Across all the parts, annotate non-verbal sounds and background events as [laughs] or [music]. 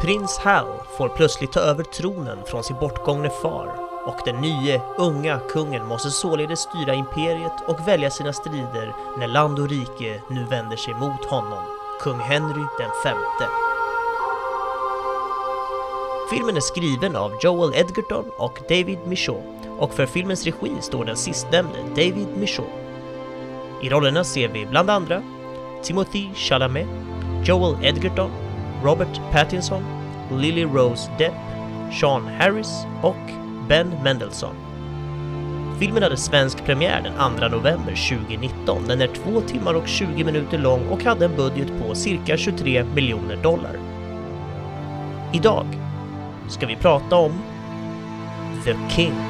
Prins Hal får plötsligt ta över tronen från sin bortgångne far och den nye, unga kungen måste således styra imperiet och välja sina strider när land och rike nu vänder sig mot honom, kung Henry den femte. Filmen är skriven av Joel Edgerton och David Michaud och för filmens regi står den sistnämnde David Michaud. I rollerna ser vi bland andra Timothy Chalamet, Joel Edgerton, Robert Pattinson, Lily Rose Depp, Sean Harris och Ben Mendelsohn. Filmen hade svensk premiär den 2 november 2019. Den är 2 timmar och 20 minuter lång och hade en budget på cirka 23 miljoner dollar. Idag ska vi prata om The King.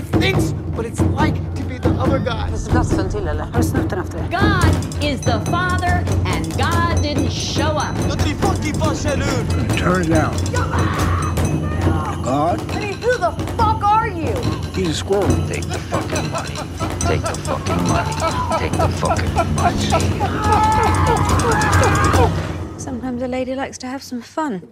Nobody thinks what it's like to be the other guy. Glassen till eller? Har du snott den efter det? God is the Father and God didn't show up. Nobody fucking fuss dude. Turn it down. God, I mean, who the fuck are you? he's a squirrel. Take the fucking money. Take the fucking money. Take the fucking money. [laughs] Sometimes a lady likes to have some fun.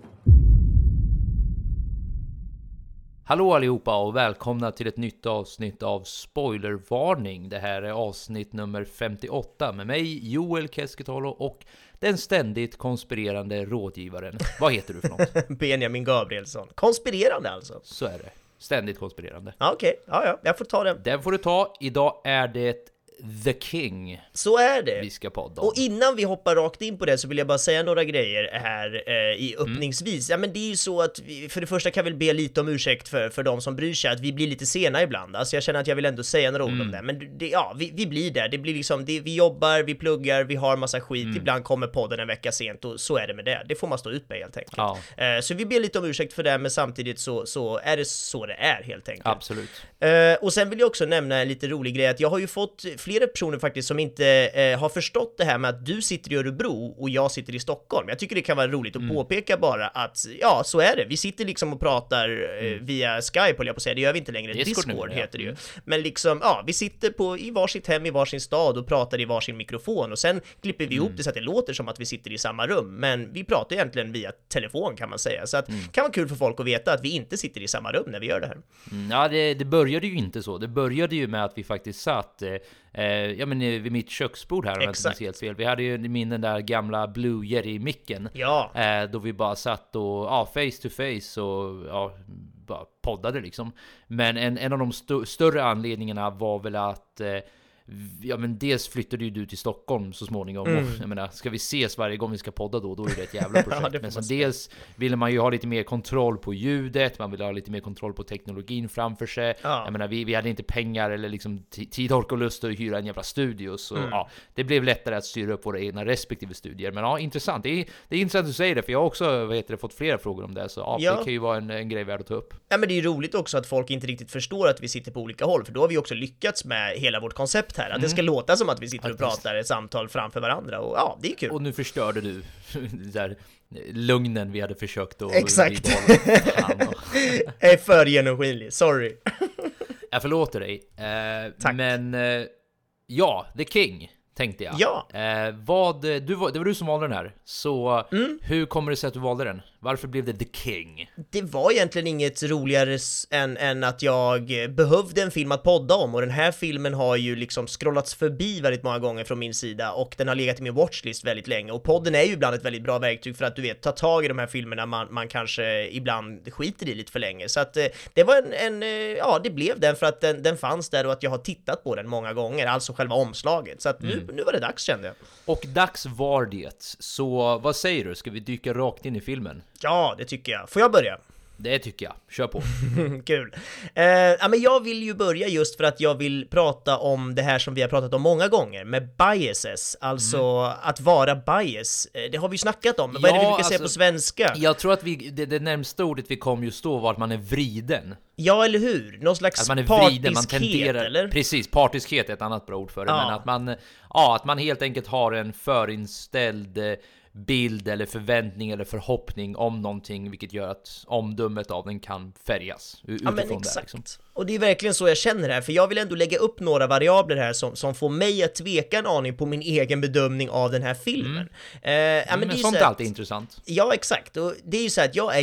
Hallå allihopa och välkomna till ett nytt avsnitt av Spoilervarning. Det här är avsnitt nummer 58 med mig Joel Keskitalo och den ständigt konspirerande rådgivaren. Vad heter du för något? [laughs] Benjamin Gabrielsson. Konspirerande alltså? Så är det. Ständigt konspirerande. Ja, Okej, ja, ja, jag får ta den. Den får du ta. Idag är det The King Så är det. vi ska podda om. Och innan vi hoppar rakt in på det så vill jag bara säga några grejer här eh, i öppningsvis. Ja men det är ju så att vi, för det första kan jag väl be lite om ursäkt för, för de som bryr sig att vi blir lite sena ibland. Alltså jag känner att jag vill ändå säga några ord om det. Men det, ja, vi, vi blir där. Det blir liksom, det, vi jobbar, vi pluggar, vi har massa skit. Ibland kommer podden en vecka sent och så är det med det. Det får man stå ut med helt enkelt. Ja. Eh, så vi ber lite om ursäkt för det, men samtidigt så, så är det så det är helt enkelt. Absolut. Eh, och sen vill jag också nämna en lite rolig grej att jag har ju fått flera personer faktiskt som inte eh, har förstått det här med att du sitter i Örebro och jag sitter i Stockholm. Jag tycker det kan vara roligt att Mm. påpeka bara att ja, så är det. Vi sitter liksom och pratar eh, via Skype höll jag på att säga, det gör vi inte längre. Mm. Discord Discord, nu, ja. heter det ju. Mm. Men liksom, ja, vi sitter på, i varsitt hem i varsin stad och pratar i varsin mikrofon och sen klipper vi Mm. ihop det så att det låter som att vi sitter i samma rum. Men vi pratar egentligen via telefon kan man säga. Så att Mm. kan vara kul för folk att veta att vi inte sitter i samma rum när vi gör det här. Mm, Ja, det, det började ju inte så. Det började ju med att vi faktiskt satt eh, ja, men, eh, vid mitt köksbord här, om jag inte minns helt fel. Vi hade ju min den där gamla Blue Yeti-micken. Ja. Eh, då vi bara satt och, ja, face to face och, ja, bara poddade liksom. Men en, en av de st- större anledningarna var väl att eh, Ja men dels flyttade ju du till Stockholm så småningom och jag menar, ska vi ses varje gång vi ska podda då, då är det ett jävla [laughs] projekt. Mm. får men sen dels ville man ju ha lite mer kontroll på ljudet, man ville ha lite mer kontroll på teknologin framför sig. Ja. Jag menar, vi, vi hade inte pengar eller liksom ti- tid, ork och lust att hyra en jävla studio, så Mm. ja, det blev lättare att styra upp våra egna respektive studier. Men ja, intressant. Det är, det är intressant att du säger det, för jag har också vad heter det, fått flera frågor om det, så ja, Ja. det kan ju vara en, en grej värd att ta upp. Ja men det är ju roligt också att folk inte riktigt förstår att vi sitter på olika håll, för då har vi också lyckats med hela vårt koncept här, att det ska låta som att vi sitter och pratar ett samtal framför varandra och ja, det är kul. Och nu förstörde du [laughs] där lugnen vi hade försökt att Exakt. [laughs] Jag är för genomskinlig, sorry. [laughs] Jag förlåter dig. Eh, Tack. Men eh, ja, The King tänkte jag. Ja. Eh, vad, du, var- det var du som valde den här. Så Mm. hur kommer det sig att du valde den? Varför blev det The King? Det var egentligen inget roligare än, än att jag eh, behövde en film att podda om och den här filmen har ju liksom scrollats förbi väldigt många gånger från min sida och den har legat i min watchlist väldigt länge och podden är ju ibland ett väldigt bra verktyg för att du vet ta tag i de här filmerna man, man kanske ibland skiter i lite för länge så att eh, det var en, en eh, ja det blev den för att den, den fanns där och att jag har tittat på den många gånger, alltså själva omslaget så att nu nu var det dags kände jag. Och dags var det. Så vad säger du? Ska vi dyka rakt in i filmen? Ja, det tycker jag. Får jag börja? Det tycker jag. Kör på. [laughs] Kul. Eh, ja, men jag vill ju börja just för att jag vill prata om det här som vi har pratat om många gånger med biases, alltså Mm. att vara bias. Eh, Det har vi ju snackat om, men vad är det vi brukar säga alltså, på svenska? Jag tror att vi, det, det närmsta ordet vi kom just då var att man är vriden. Ja, eller hur? Någon slags Att man är vriden, man tenderar... eller? Precis, partiskhet är ett annat bra ord för det. Ja. Men att man, ja, att man helt enkelt har en förinställd eh, bild eller förväntning eller förhoppning om någonting, vilket gör att omdömet av den kan färgas u- Ja utifrån men det. exakt. Liksom. Och det är verkligen så jag känner här, för jag vill ändå lägga upp några variabler här som, som får mig att tveka en aning på min egen bedömning av den här filmen. Eh, ja, Mm, det men är sånt så är alltid intressant. Ja, exakt. Och det är ju så att jag är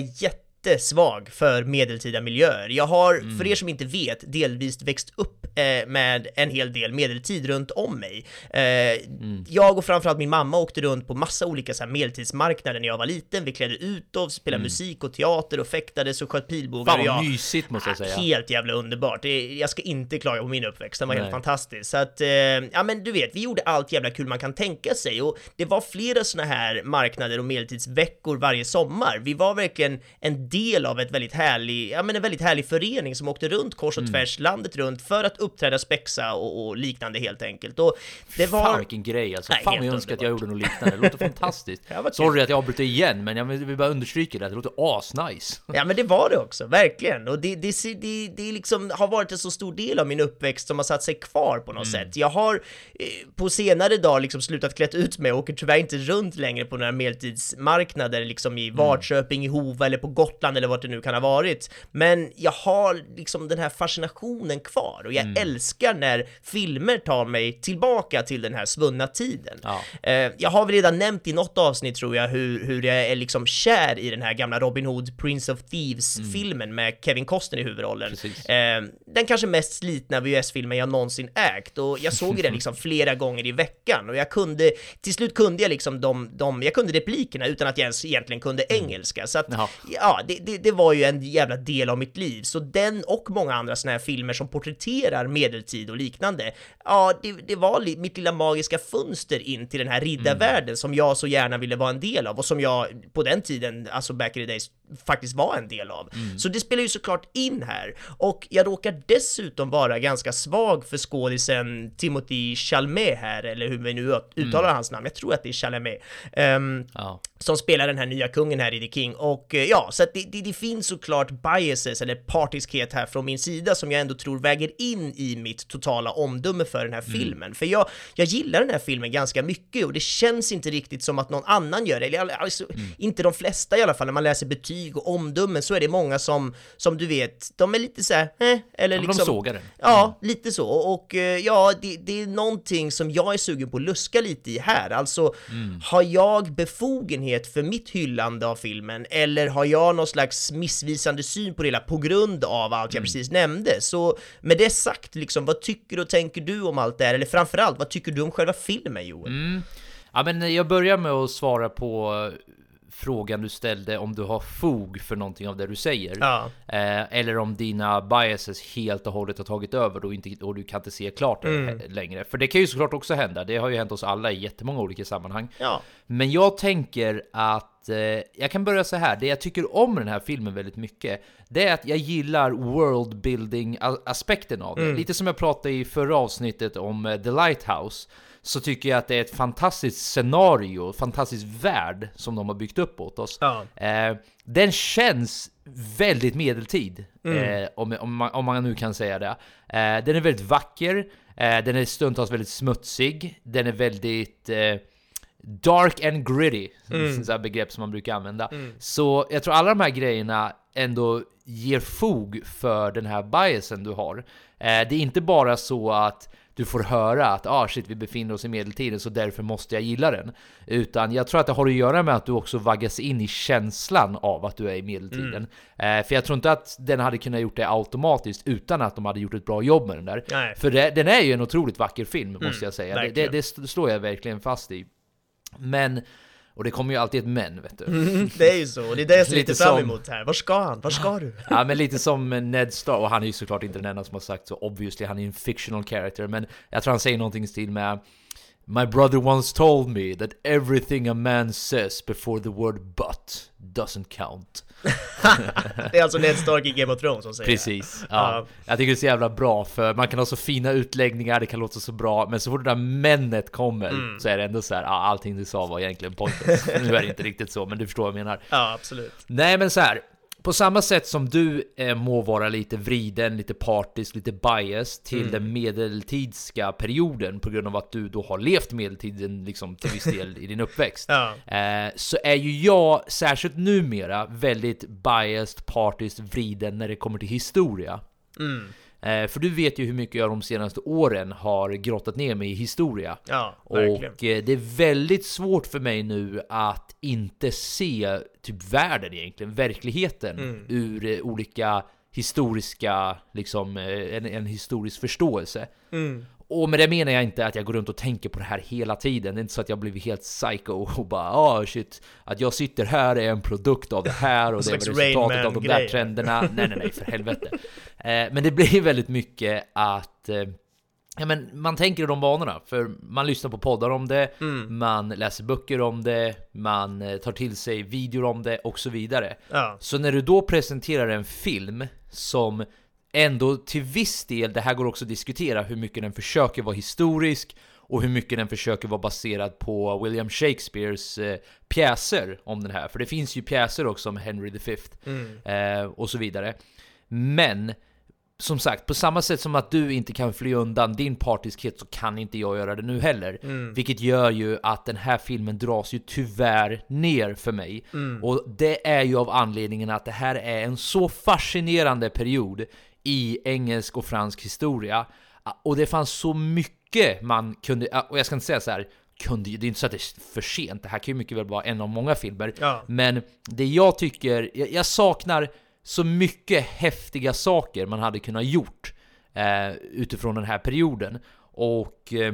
jättesvag för medeltida miljöer. Jag har, Mm. för er som inte vet, delvis växt upp eh, med en hel del medeltid runt om mig. Eh, Mm. Jag och framförallt min mamma åkte runt på massa olika så här, medeltidsmarknader när jag var liten. Vi klädde ut oss, spelade musik och teater och fäktades och sköt pilbågar. Mm. Fan vad jag, mysigt måste jag säga. Helt jävla underbart. Det, jag ska inte klaga på min uppväxt, den var helt Nej. fantastisk. Så att, eh, ja men du vet, vi gjorde allt jävla kul man kan tänka sig och det var flera såna här marknader och medeltidsveckor varje sommar. Vi var verkligen en del av ett väldigt härlig, ja men en väldigt härlig förening som åkte runt kors och Mm. tvärs landet runt för att uppträda, spexa och, och liknande helt enkelt. Och det var... Fan vilken grej alltså. Nej, Fan jag önskar att jag gjorde något liknande. Det låter fantastiskt. [laughs] Ja. Sorry att jag avbryter igen, men jag vill bara understryka det. Det låter asnice. Ja men det var det också, verkligen. Och det, det, det, det liksom har varit en så stor del av min uppväxt som har satt sig kvar på något sätt. Jag har eh, på senare dag liksom slutat klätt ut mig och åker tyvärr inte runt längre på några medeltidsmarknader liksom i Varköping, i Hova eller på Gotland eller vart det nu kan ha varit. Men jag har liksom den här fascinationen kvar och jag älskar när filmer tar mig tillbaka till den här svunna tiden. Ja. Eh, jag har väl redan nämnt i något avsnitt tror jag hur, hur jag är liksom kär i den här gamla Robin Hood Prince of Thieves-filmen med Kevin Costner i huvudrollen. Precis. Eh, den kanske mest slitna VHS-filmen jag någonsin ägt och jag såg den [laughs] liksom flera gånger i veckan och jag kunde, till slut kunde jag liksom de, de jag kunde replikerna utan att jag ens egentligen kunde engelska. Så att, Jaha. ja, det, det, det var ju en jävla del av mitt liv. Så den och många andra såna här filmer som porträtterar medeltid och liknande, ja, det, det var li, mitt lilla magiska fönster in till den här riddarvärlden som jag så gärna ville vara en del av och som jag på den tiden, alltså back in the days, faktiskt var en del av. Så det spelar ju såklart in här. Och jag råkar dessutom vara ganska svag för skådisen Timothy Chalamet här, eller hur vi nu uttalar hans namn. Jag tror att det är Chalamet. Ehm, Ja. som spelar den här nya kungen här i The King och eh, ja, så att det, det, det finns såklart biases eller partiskhet här från min sida som jag ändå tror väger in i mitt totala omdöme för den här filmen. För jag, jag gillar den här filmen ganska mycket och det känns inte riktigt som att någon annan gör det, eller alltså, inte de flesta i alla fall, när man läser betyg och omdömen så är det många som, som du vet, de är lite så här, eh, eller Ja, liksom... de sågar den. Ja, lite så. Och eh, ja, det, det är någonting som jag är sugen på att luska lite i här. Alltså, har jag befogenhet för mitt hyllande av filmen eller har jag någon slags missvisande syn på det hela på grund av allt jag precis nämnde? Så med det sagt, liksom, vad tycker och tänker du om allt det här? Eller framförallt, vad tycker du om själva filmen, Joel? Ja, men jag börjar med att svara på frågan du ställde om du har fog för någonting av det du säger. Ja. Eh, eller om dina biases helt och hållet har tagit över och, inte, och du kan inte se klart det Mm. längre. För det kan ju såklart också hända. Det har ju hänt oss alla i jättemånga olika sammanhang. Ja. Men jag tänker att eh, jag kan börja så här. Det jag tycker om den här filmen väldigt mycket, det är att jag gillar worldbuilding aspekten av det. Lite som jag pratade i förra avsnittet om eh, The Lighthouse. Så tycker jag att det är ett fantastiskt scenario, fantastisk värld som de har byggt upp åt oss. Ja. Eh, den känns väldigt medeltid, eh, om, om, man, om man nu kan säga det. Eh, den är väldigt vacker, eh, den är stundtals väldigt smutsig, den är väldigt eh, dark and gritty, mm. [laughs] sådana begrepp som man brukar använda. Så jag tror alla de här grejerna ändå ger fog för den här biasen du har. Eh, det är inte bara så att du får höra att ah shit, vi befinner oss i medeltiden så därför måste jag gilla den. Utan jag tror att det har att göra med att du också vaggas in i känslan av att du är i medeltiden. Eh, för jag tror inte att den hade kunnat gjort det automatiskt utan att de hade gjort ett bra jobb med den där. Nej. För det, den är ju en otroligt vacker film måste jag säga. Det, det, det slår jag verkligen fast i. Men, och det kommer ju alltid ett men vet du. Det är ju så, och det är det jag ser Lite lite fram emot här. Var ska han? Var ska du? [laughs] Ja men lite som Ned Stark, och han är ju såklart inte den enda som har sagt så obviously, han är ju en fictional character, men jag tror han säger någonting i stil med My brother once told me that everything a man says before the word but doesn't count. [laughs] det är alltså Ned Stark i Game of Thrones som säger Precis. Ja. ja. Jag tycker det är så jävla bra för man kan ha så fina utläggningar, det kan låta så bra, men så fort det där männet kommer mm. så är det ändå så här, ja, allting du sa var egentligen pointless. [laughs] nu är det inte riktigt så, men du förstår vad jag menar. Ja, absolut. Nej, men så här. På samma sätt som du eh, må vara lite vriden, lite partisk, lite bias till mm. den medeltidska perioden på grund av att du då har levt medeltiden liksom till viss del i din uppväxt. [laughs] Ja. Eh, så är ju jag, särskilt numera, väldigt biased, partisk, vriden när det kommer till historia. Mm. Eh, för du vet ju hur mycket jag de senaste åren har grottat ner mig i historia. Ja, verkligen. Och eh, det är väldigt svårt för mig nu att inte se typ världen egentligen, verkligheten, mm. ur eh, olika historiska, liksom en, en historisk förståelse. Mm. Och med det menar jag inte att jag går runt och tänker på det här hela tiden. Det är inte så att jag blivit helt psycho och bara ah oh, shit, att jag sitter här är en produkt av det här och det är resultatet av de där trenderna. nej, nej, nej, för helvete. Eh, men det blir väldigt mycket att eh, Ja, men man tänker i de banorna, för man lyssnar på poddar om det, mm. man läser böcker om det, man eh, tar till sig videor om det och så vidare. Ja. Så när du då presenterar en film som ändå till viss del, det här går också att diskutera hur mycket den försöker vara historisk och hur mycket den försöker vara baserad på William Shakespeares eh, pjäser om den här. För det finns ju pjäser också om Henry V mm. eh, och så vidare. Men som sagt, på samma sätt som att du inte kan fly undan din partiskhet så kan inte jag göra det nu heller. Mm. Vilket gör ju att den här filmen dras ju tyvärr ner för mig. Mm. Och det är ju av anledningen att det här är en så fascinerande period i engelsk och fransk historia. Och det fanns så mycket man kunde, och jag ska inte säga så här, kunde det är inte så att det är för sent, det här kan ju mycket väl vara en av många filmer. Ja. Men det jag tycker, jag, jag, saknar så mycket häftiga saker man hade kunnat gjort eh, utifrån den här perioden. Och eh,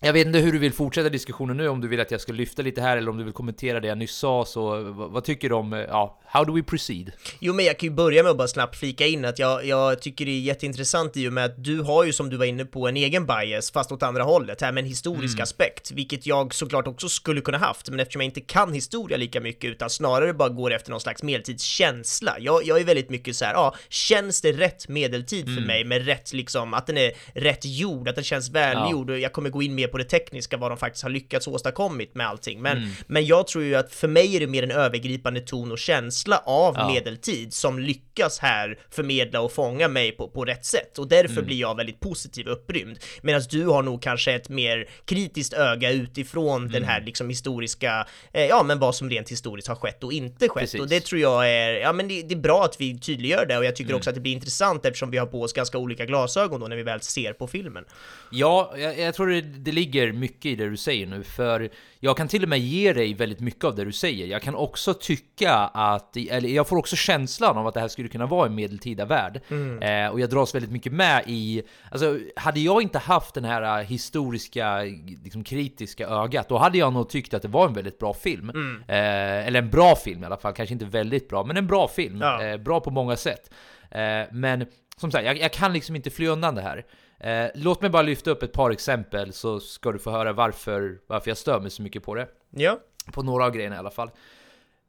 jag vet inte hur du vill fortsätta diskussionen nu, om du vill att jag ska lyfta lite här eller om du vill kommentera det jag nyss sa, så vad, tycker du om, ja, how do we proceed? Jo, men jag kan ju börja med att bara snabbt flika in att jag, jag tycker det är jätteintressant i och med att du har ju som du var inne på en egen bias, fast åt andra hållet, här med en historisk mm. aspekt, vilket jag såklart också skulle kunna haft, men eftersom jag inte kan historia lika mycket, utan snarare bara går efter någon slags medeltidskänsla. Jag, jag är väldigt mycket så här, ja, känns det rätt medeltid för Mm. mig med rätt liksom, att den är rätt gjord, att den känns välgjord, och jag kommer gå in mer på det tekniska, vad de faktiskt har lyckats åstadkommit med allting. Men, Mm. men jag tror ju att för mig är det mer en övergripande ton och känsla av Ja. medeltid som lyckas här förmedla och fånga mig på, på rätt sätt. Och därför Mm. blir jag väldigt positiv och upprymd. Medan du har nog kanske ett mer kritiskt öga utifrån den Mm. här liksom historiska, eh, ja men vad som rent historiskt har skett och inte skett. Precis. Och det tror jag är, ja men det, det är bra att vi tydliggör det och jag tycker Mm. också att det blir intressant eftersom vi har på oss ganska olika glasögon då när vi väl ser på filmen. Ja, jag, jag tror det, det ligger mycket i det du säger nu, för jag kan till och med ge dig väldigt mycket av det du säger. Jag kan också tycka att, eller jag får också känslan av att det här skulle kunna vara en medeltida värld. Mm. Eh, och jag dras väldigt mycket med i, alltså hade jag inte haft den här eh, historiska, liksom kritiska ögat, då hade jag nog tyckt att det var en väldigt bra film. Mm. Eh, eller en bra film i alla fall, kanske inte väldigt bra, men en bra film. Ja. Eh, bra på många sätt. Eh, men som sagt, jag, jag kan liksom inte fly undan det här. Eh, låt mig bara lyfta upp ett par exempel så ska du få höra varför, varför jag stör mig så mycket på det. Ja. På några av grejerna i alla fall.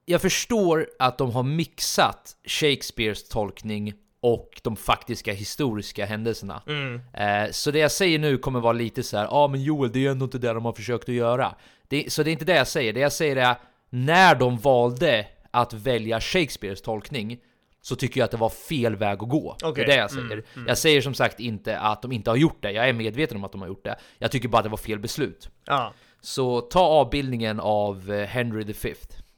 Jag förstår att de har mixat Shakespeares tolkning och de faktiska historiska händelserna. Mm. Eh, så det jag säger nu kommer vara lite så här, ja ah, men Joel, det är ändå inte det de har försökt att göra. Det, så det är inte det jag säger, det jag säger är när de valde att välja Shakespeares tolkning så tycker jag att det var fel väg att gå. Okej. Det är det jag säger. Mm, mm. Jag säger som sagt inte att de inte har gjort det, jag är medveten om att de har gjort det. Jag tycker bara att det var fel beslut. Ja. Så ta avbildningen av eh, Henry V,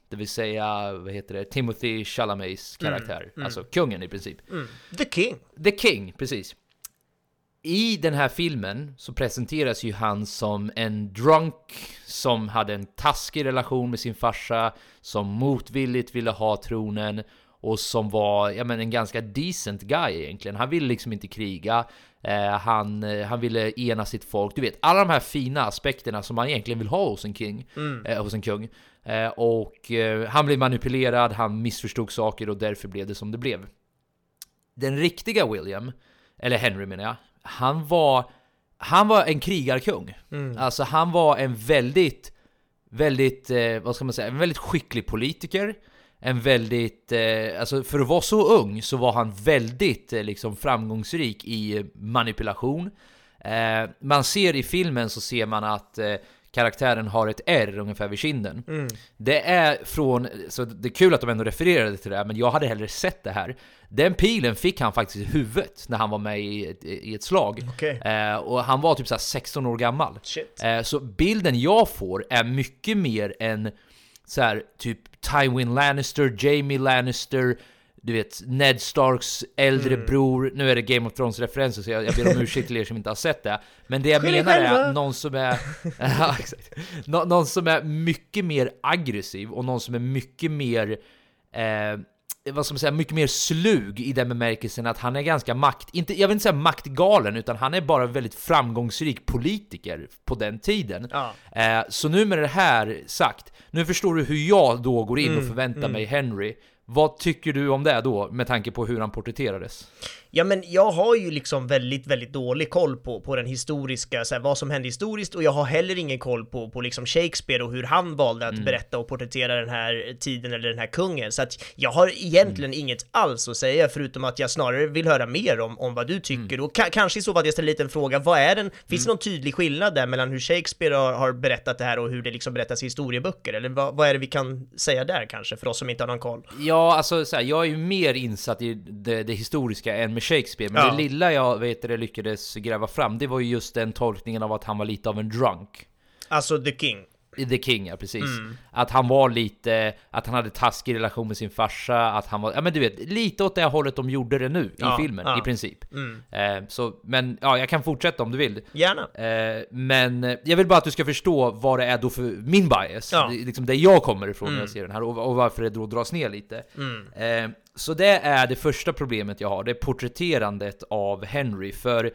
det vill säga, vad heter det, Timothy Chalamets karaktär. Mm, mm. Alltså kungen i princip. Mm. The King. The King, precis. I den här filmen så presenteras ju han som en drunk som hade en taskig relation med sin farsa, som motvilligt ville ha tronen och som var ja, men en ganska decent guy egentligen. Han ville liksom inte kriga, eh, han, eh, han ville ena sitt folk. Du vet, alla de här fina aspekterna som man egentligen vill ha hos en king, Mm. eh, hos en kung. Eh, och eh, han blev manipulerad, han missförstod saker och därför blev det som det blev. Den riktiga William, eller Henry menar jag, han var han var en krigarkung. Alltså han var en väldigt, väldigt, eh, vad ska man säga, en väldigt skicklig politiker. En väldigt, eh, alltså för att vara så ung så var han väldigt eh, liksom framgångsrik i manipulation. Eh, man ser i filmen så ser man att eh, karaktären har ett R ungefär vid kinden. Det är från, så det är kul att de ändå refererade till det här, men jag hade hellre sett det här. Den pilen fick han faktiskt i huvudet när han var med i ett, i ett slag. Okej. Eh, och han var typ så här 16 år gammal. Eh, så bilden jag får är mycket mer än så här, typ Tywin Lannister, Jamie Lannister, du vet Ned Starks äldre Mm. bror. Nu är det Game of Thrones-referenser så jag, jag ber om ursäkt till er som inte har sett det. Men det jag er menar är själva. någon som är... [laughs] ja, exakt. Nå, någon som är mycket mer aggressiv och någon som är mycket mer... Eh, vad ska man säga, mycket mer slug i den bemärkelsen att han är ganska makt, inte, jag vill inte säga maktgalen, utan han är bara väldigt framgångsrik politiker på den tiden. Ja. Eh, så nu med det här sagt, nu förstår du hur jag då går in och förväntar mig Henry. Vad tycker du om det då, med tanke på hur han porträtterades? Ja men jag har ju liksom väldigt, väldigt dålig koll på, på den historiska, så här, vad som hände historiskt och jag har heller ingen koll på, på liksom Shakespeare och hur han valde att berätta och porträttera den här tiden eller den här kungen. Så att jag har egentligen inget alls att säga förutom att jag snarare vill höra mer om, om vad du tycker och ka- kanske i så fall att jag ställer en liten fråga, vad är den, finns det någon tydlig skillnad där mellan hur Shakespeare har, har berättat det här och hur det liksom berättas i historieböcker? Eller vad, vad är det vi kan säga där kanske för oss som inte har någon koll? Ja, alltså så här, jag är ju mer insatt i det, det historiska än med Shakespeare, men Ja. det lilla jag vet det lyckades gräva fram, det var ju just den tolkningen av att han var lite av en drunk. Alltså The King. The King, ja precis. Mm. Att han var lite, att han hade taskig relation med sin farsa, att han var, ja men du vet, lite åt det hållet de gjorde det nu Ja, i filmen, ja. i princip. Mm. Eh, så, men ja, jag kan fortsätta om du vill. Gärna. Eh, men jag vill bara att du ska förstå vad det är då för min bias, Ja. det, liksom där jag kommer ifrån när Mm. jag ser den här och, och varför det då dras ner lite. Mm. Eh, så det är det första problemet jag har, det är porträtterandet av Henry, för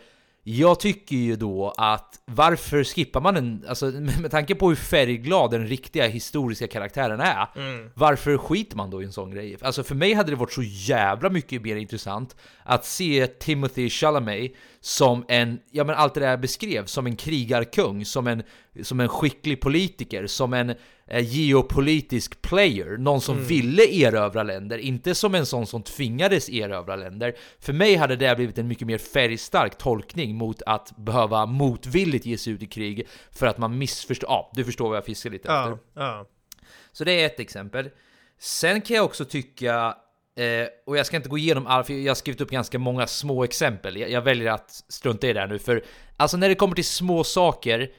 jag tycker ju då att varför skippar man en, alltså [laughs] med tanke på hur färgglad den riktiga historiska karaktären är, Mm. varför skiter man då i en sån grej? Alltså för mig hade det varit så jävla mycket mer intressant att se Timothy Chalamet som en, ja men allt det där jag beskrev, som en krigarkung, som en, som en skicklig politiker, som en eh, geopolitisk player, någon som ville erövra länder, inte som en sån som tvingades erövra länder. För mig hade det blivit en mycket mer färgstark tolkning mot att behöva motvilligt ge sig ut i krig för att man missförstår, ja du förstår vad jag fiskar lite efter. Ja, ja. Så det är ett exempel. Sen kan jag också tycka, eh, och jag ska inte gå igenom allt, för jag har skrivit upp ganska många små exempel. Jag, jag väljer att strunta i det här nu, för alltså när det kommer till små saker,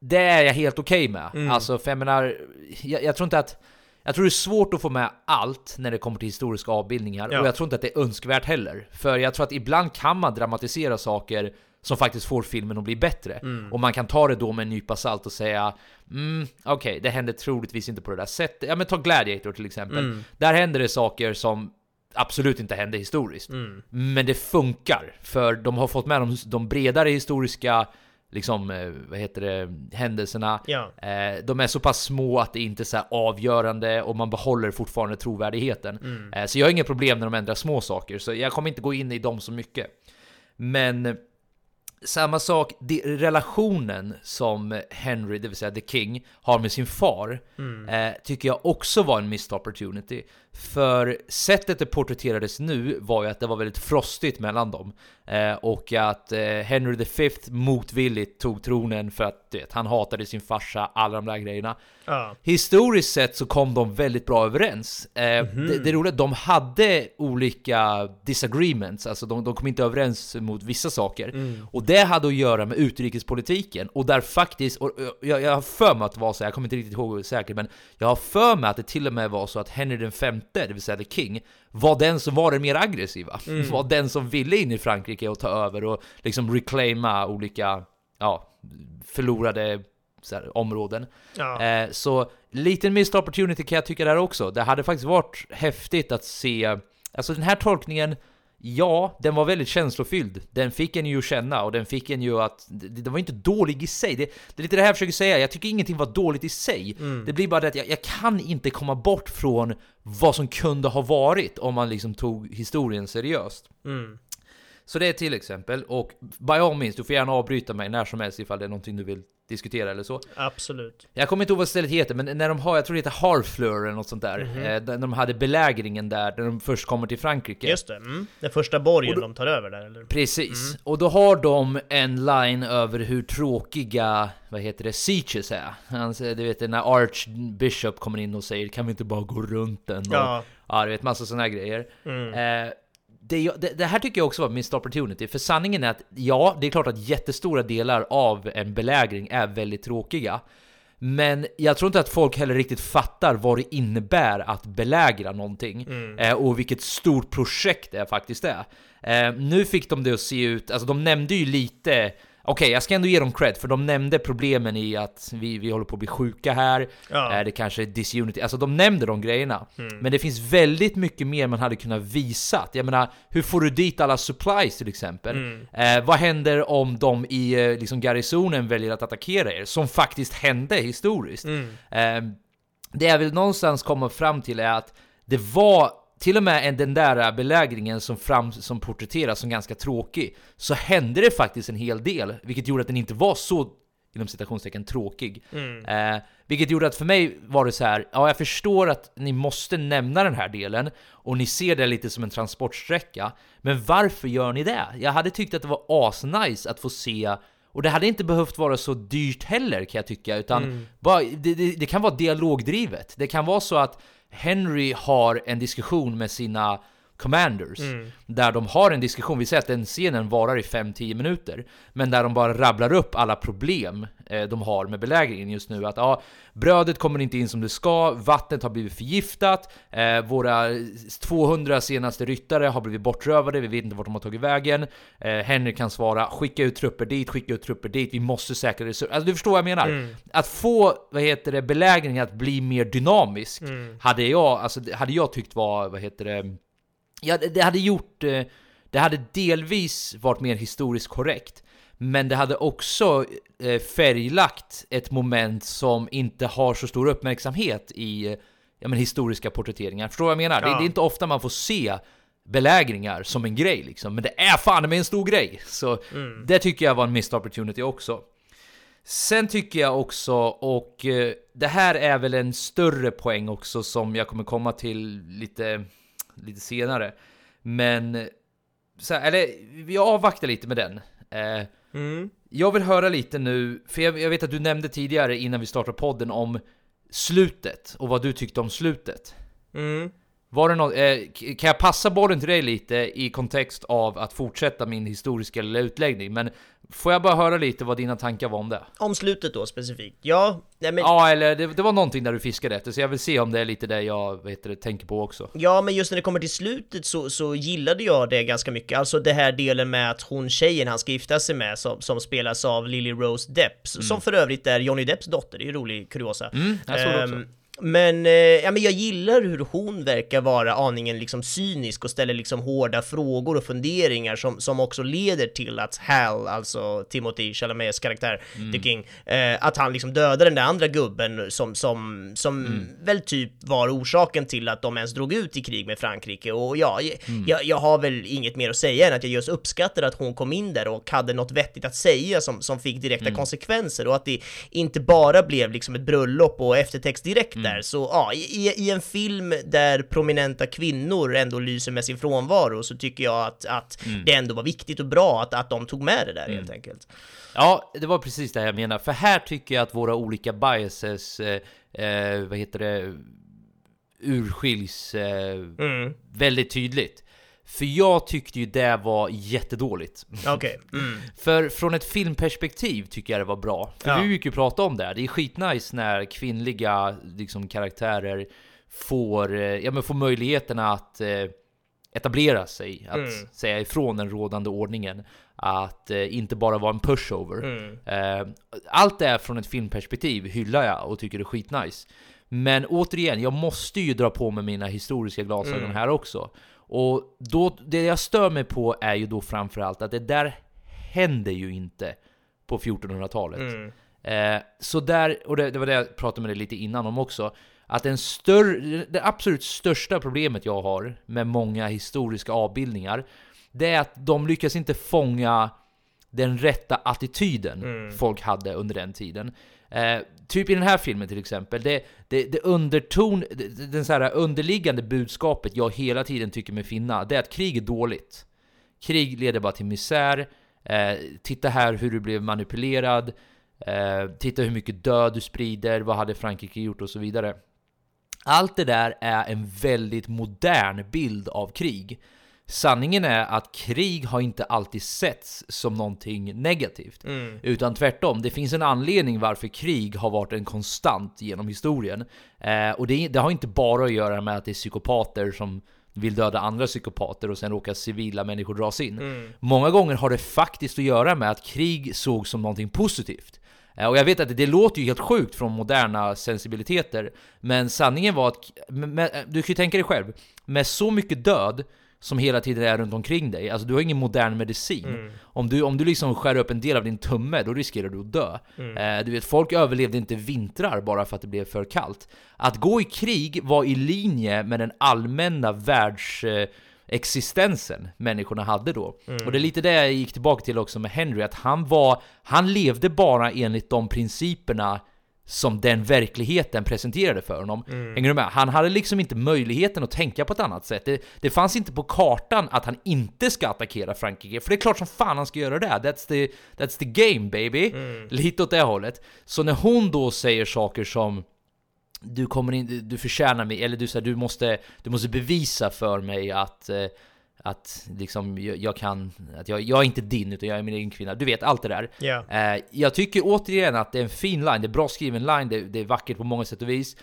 det är jag helt okej med. Alltså, för jag menar, jag, jag tror inte att jag tror det är svårt att få med allt när det kommer till historiska avbildningar, Ja. och jag tror inte att det är önskvärt heller. För jag tror att ibland kan man dramatisera saker som faktiskt får filmen att bli bättre. Och man kan ta det då med en nypa salt och säga mm, okej, det hände troligtvis inte på det där sättet. Ja men ta Gladiator till exempel. Där händer det saker som absolut inte hände historiskt. Men det funkar, för de har fått med de, de bredare historiska liksom, eh, vad heter det, händelserna. Ja. Eh, de är så pass små att det inte är så avgörande och man behåller fortfarande trovärdigheten. Mm. Eh, så jag har inga problem när de ändrar små saker, så jag kommer inte gå in i dem så mycket. Men samma sak, relationen som Henry, det vill säga The King, har med sin far eh, tycker jag också var en missed opportunity. För sättet det porträtterades nu var ju att det var väldigt frostigt mellan dem. Eh, och att eh, Henry V motvilligt tog tronen för att vet, han hatade sin farsa, alla de där grejerna. Ja. Historiskt sett så kom de väldigt bra överens. Eh, det, det roliga, de hade olika disagreements, alltså de, de kom inte överens mot vissa saker. Och det hade att göra med utrikespolitiken, och där faktiskt, och jag, jag har för mig att det var så, jag kommer inte riktigt ihåg säkert, men jag har för mig att det till och med var så att Henry den femte, det vill säga the king, var den som var den mer aggressiva. Var den som ville in i Frankrike och ta över och liksom reclaima olika, ja, förlorade här, områden. Ja. Eh, så liten missed opportunity kan jag tycka där också. Det hade faktiskt varit häftigt att se, alltså den här tolkningen, ja, den var väldigt känslofylld. Den fick en ju känna och den fick en ju att, det var inte dålig i sig. Det, det är lite det här jag försöker säga, jag tycker ingenting var dåligt i sig. Det blir bara det att jag, jag kan inte komma bort från vad som kunde ha varit om man liksom tog historien seriöst. Mm. Så det är till exempel, och by all means, du får gärna avbryta mig när som helst ifall det är någonting du vill diskutera eller så. Absolut. Jag kommer inte ihåg vad stället heter, men när de har, jag tror det heter Harfleur eller något sånt där. Mhm. Eh, när de hade belägringen där, när de först kommer till Frankrike. Just det, mm. den första borgen då- de tar över där eller? Precis, Mm. och då har de en line över hur tråkiga, vad heter det, sieges är. Säger, du vet när Archbishop kommer in och säger kan vi inte bara gå runt den? Och, Ja. ja, du vet massa sådana grejer. Mm. Eh, det, det, det här tycker jag också var missed opportunity, för sanningen är att ja, det är klart att jättestora delar av en belägring är väldigt tråkiga. Men jag tror inte att folk heller riktigt fattar vad det innebär att belägra någonting Mm. eh, och vilket stort projekt det faktiskt är. Eh, nu fick de det att se ut, alltså de nämnde ju lite Okej, jag ska ändå ge dem cred, för de nämnde problemen i att vi, vi håller på att bli sjuka här, Ja. eh, det kanske är disunity, alltså de nämnde de grejerna. Mm. Men det finns väldigt mycket mer man hade kunnat visa. Jag menar, hur får du dit alla supplies till exempel? Mm. Eh, vad händer om de i eh, liksom garnisonen väljer att attackera er? Som faktiskt hände historiskt. Mm. Eh, det jag vill någonstans komma fram till är att det var till och med en- den där belägringen som, fram, som porträtteras som ganska tråkig, så hände det faktiskt en hel del, vilket gjorde att den inte var så inom citationstecken tråkig. Mm. Eh, vilket gjorde att för mig var det så här, ja jag förstår att ni måste nämna den här delen och ni ser det lite som en transportsträcka, men varför gör ni det? Jag hade tyckt att det var asnice att få se och det hade inte behövt vara så dyrt heller kan jag tycka, utan Mm. bara, det, det, det kan vara dialogdrivet. Det kan vara så att Henry har en diskussion med sina commanders, Mm. där de har en diskussion, vi säger att den scenen varar i 5-10 minuter, men där de bara rabblar upp alla problem eh, de har med belägringen just nu. Att ja, brödet kommer inte in som det ska, vattnet har blivit förgiftat, eh, våra 200 senaste ryttare har blivit bortrövade, vi vet inte vart de har tagit vägen. Eh, Henry kan svara, skicka ut trupper dit, skicka ut trupper dit, vi måste säkra resurser. Alltså du förstår vad jag menar? Mm. Att få, vad heter det, belägringen att bli mer dynamisk, Mm. hade jag, alltså hade jag tyckt var, vad heter det, Ja, det, det hade gjort... eh, Det hade delvis varit mer historiskt korrekt. Men det hade också eh, färglagt ett moment som inte har så stor uppmärksamhet i eh, ja, men historiska porträtteringar. Förstår du vad jag menar? Det, Ja. det är inte ofta man får se belägringar som en grej liksom. Men det är fan med en stor grej! Så Mm. det tycker jag var en missed opportunity också. Sen tycker jag också, och det här är väl en större poäng också som jag kommer komma till lite, lite senare. Men, så här, eller vi avvaktar lite med den. Eh, Mm. jag vill höra lite nu, för jag, jag vet att du nämnde tidigare innan vi startade podden om slutet och vad du tyckte om slutet. Mm. Var det något, eh, kan jag passa bollen till dig lite i kontext av att fortsätta min historiska lilla utläggning? Men får jag bara höra lite vad dina tankar var om det? Om slutet då specifikt? Ja, nej men... Ja, eller det, det var någonting där du fiskade efter, så jag vill se om det är lite det jag vet det, tänker på också. Ja, men just när det kommer till slutet så, så gillade jag det ganska mycket. Alltså det här delen med att hon tjejen han ska gifta sig med som, som spelas av Lily Rose Depp, som för övrigt är Johnny Depps dotter, det är ju rolig kuriosa. Mm, jag såg det också. Ehm, men, eh, ja, men jag gillar hur hon verkar vara aningen liksom cynisk och ställer liksom hårda frågor och funderingar som, som också leder till att Hal, alltså Timothy Chalamets karaktär, The King, eh, att han liksom dödar den där andra gubben som, som, som väl typ var orsaken till att de ens drog ut i krig med Frankrike. Och ja, jag, jag, jag har väl inget mer att säga än att jag just uppskattar att hon kom in där och hade något vettigt att säga som, som fick direkta konsekvenser och att det inte bara blev liksom ett bröllop och eftertext direkt där. Så ja, i, i en film där prominenta kvinnor ändå lyser med sin frånvaro så tycker jag att, att det ändå var viktigt och bra att, att de tog med det där helt enkelt. Ja, det var precis det jag menar. För här tycker jag att våra olika biases, eh, eh, vad heter det, urskiljs eh, Mm. väldigt tydligt. För jag tyckte ju det var jättedåligt. [laughs] Okej. Mm. För från ett filmperspektiv tycker jag det var bra. För Ja. vi brukar ju prata om det. Det är skitnice när kvinnliga liksom, karaktärer får, eh, ja, men får möjligheterna att eh, etablera sig, att Mm. säga ifrån den rådande ordningen. Att eh, inte bara vara en pushover. Mm. Eh, allt det här från ett filmperspektiv hyllar jag och tycker det är skitnice. Men återigen, jag måste ju dra på mig mina historiska glasögon Mm. här också. Och då, det jag stör mig på är ju då framförallt att det där händer ju inte på 1400-talet. Mm. Eh, så där, och det, det var det jag pratade med dig lite innan om också, att den större, det absolut största problemet jag har med många historiska avbildningar, det är att de lyckas inte fånga den rätta attityden Mm. folk hade under den tiden. Eh, typ i den här filmen till exempel, det, det, det underton, det, den så här underliggande budskapet jag hela tiden tycker mig finna, det är att krig är dåligt. Krig leder bara till misär, eh, titta här hur du blev manipulerad, eh, titta hur mycket död du sprider, vad hade Frankrike gjort och så vidare. Allt det där är en väldigt modern bild av krig. Sanningen är att krig har inte alltid setts som någonting negativt. Mm. Utan tvärtom, det finns en anledning varför krig har varit en konstant genom historien. Eh, och det, det har inte bara att göra med att det är psykopater som vill döda andra psykopater och sen råkar civila människor dras in. Mm. Många gånger har det faktiskt att göra med att krig sågs som någonting positivt. Eh, Och jag vet att det, det låter ju helt sjukt från moderna sensibiliteter, men sanningen var att, med, med, du kan ju tänka dig själv, med så mycket död som hela tiden är runt omkring dig, alltså du har ingen modern medicin. Mm. Om, du, om du liksom skär upp en del av din tumme, då riskerar du att dö. Mm. Eh, du vet, folk överlevde inte vintrar bara för att det blev för kallt. Att gå i krig var i linje med den allmänna världs... Eh, existensen människorna hade då. Mm. Och det är lite det jag gick tillbaka till också med Henry, att han var, han levde bara enligt de principerna som den verkligheten presenterade för honom. Mm. Hänger du med? Han hade liksom inte möjligheten att tänka på ett annat sätt. Det, det fanns inte på kartan att han inte ska attackera Frankrike, för det är klart som fan han ska göra det. That's the, that's the game baby. Lite åt det hållet. Så när hon då säger saker som du kommer in, du förtjänar mig, eller du, så här, du, måste, du måste bevisa för mig att, eh, att liksom, jag, jag kan, att jag, jag är inte din utan jag är min egen kvinna. Du vet, allt det där. Ja. Eh, jag tycker återigen att det är en fin line, det är bra skriven line, det, det är vackert på många sätt och vis.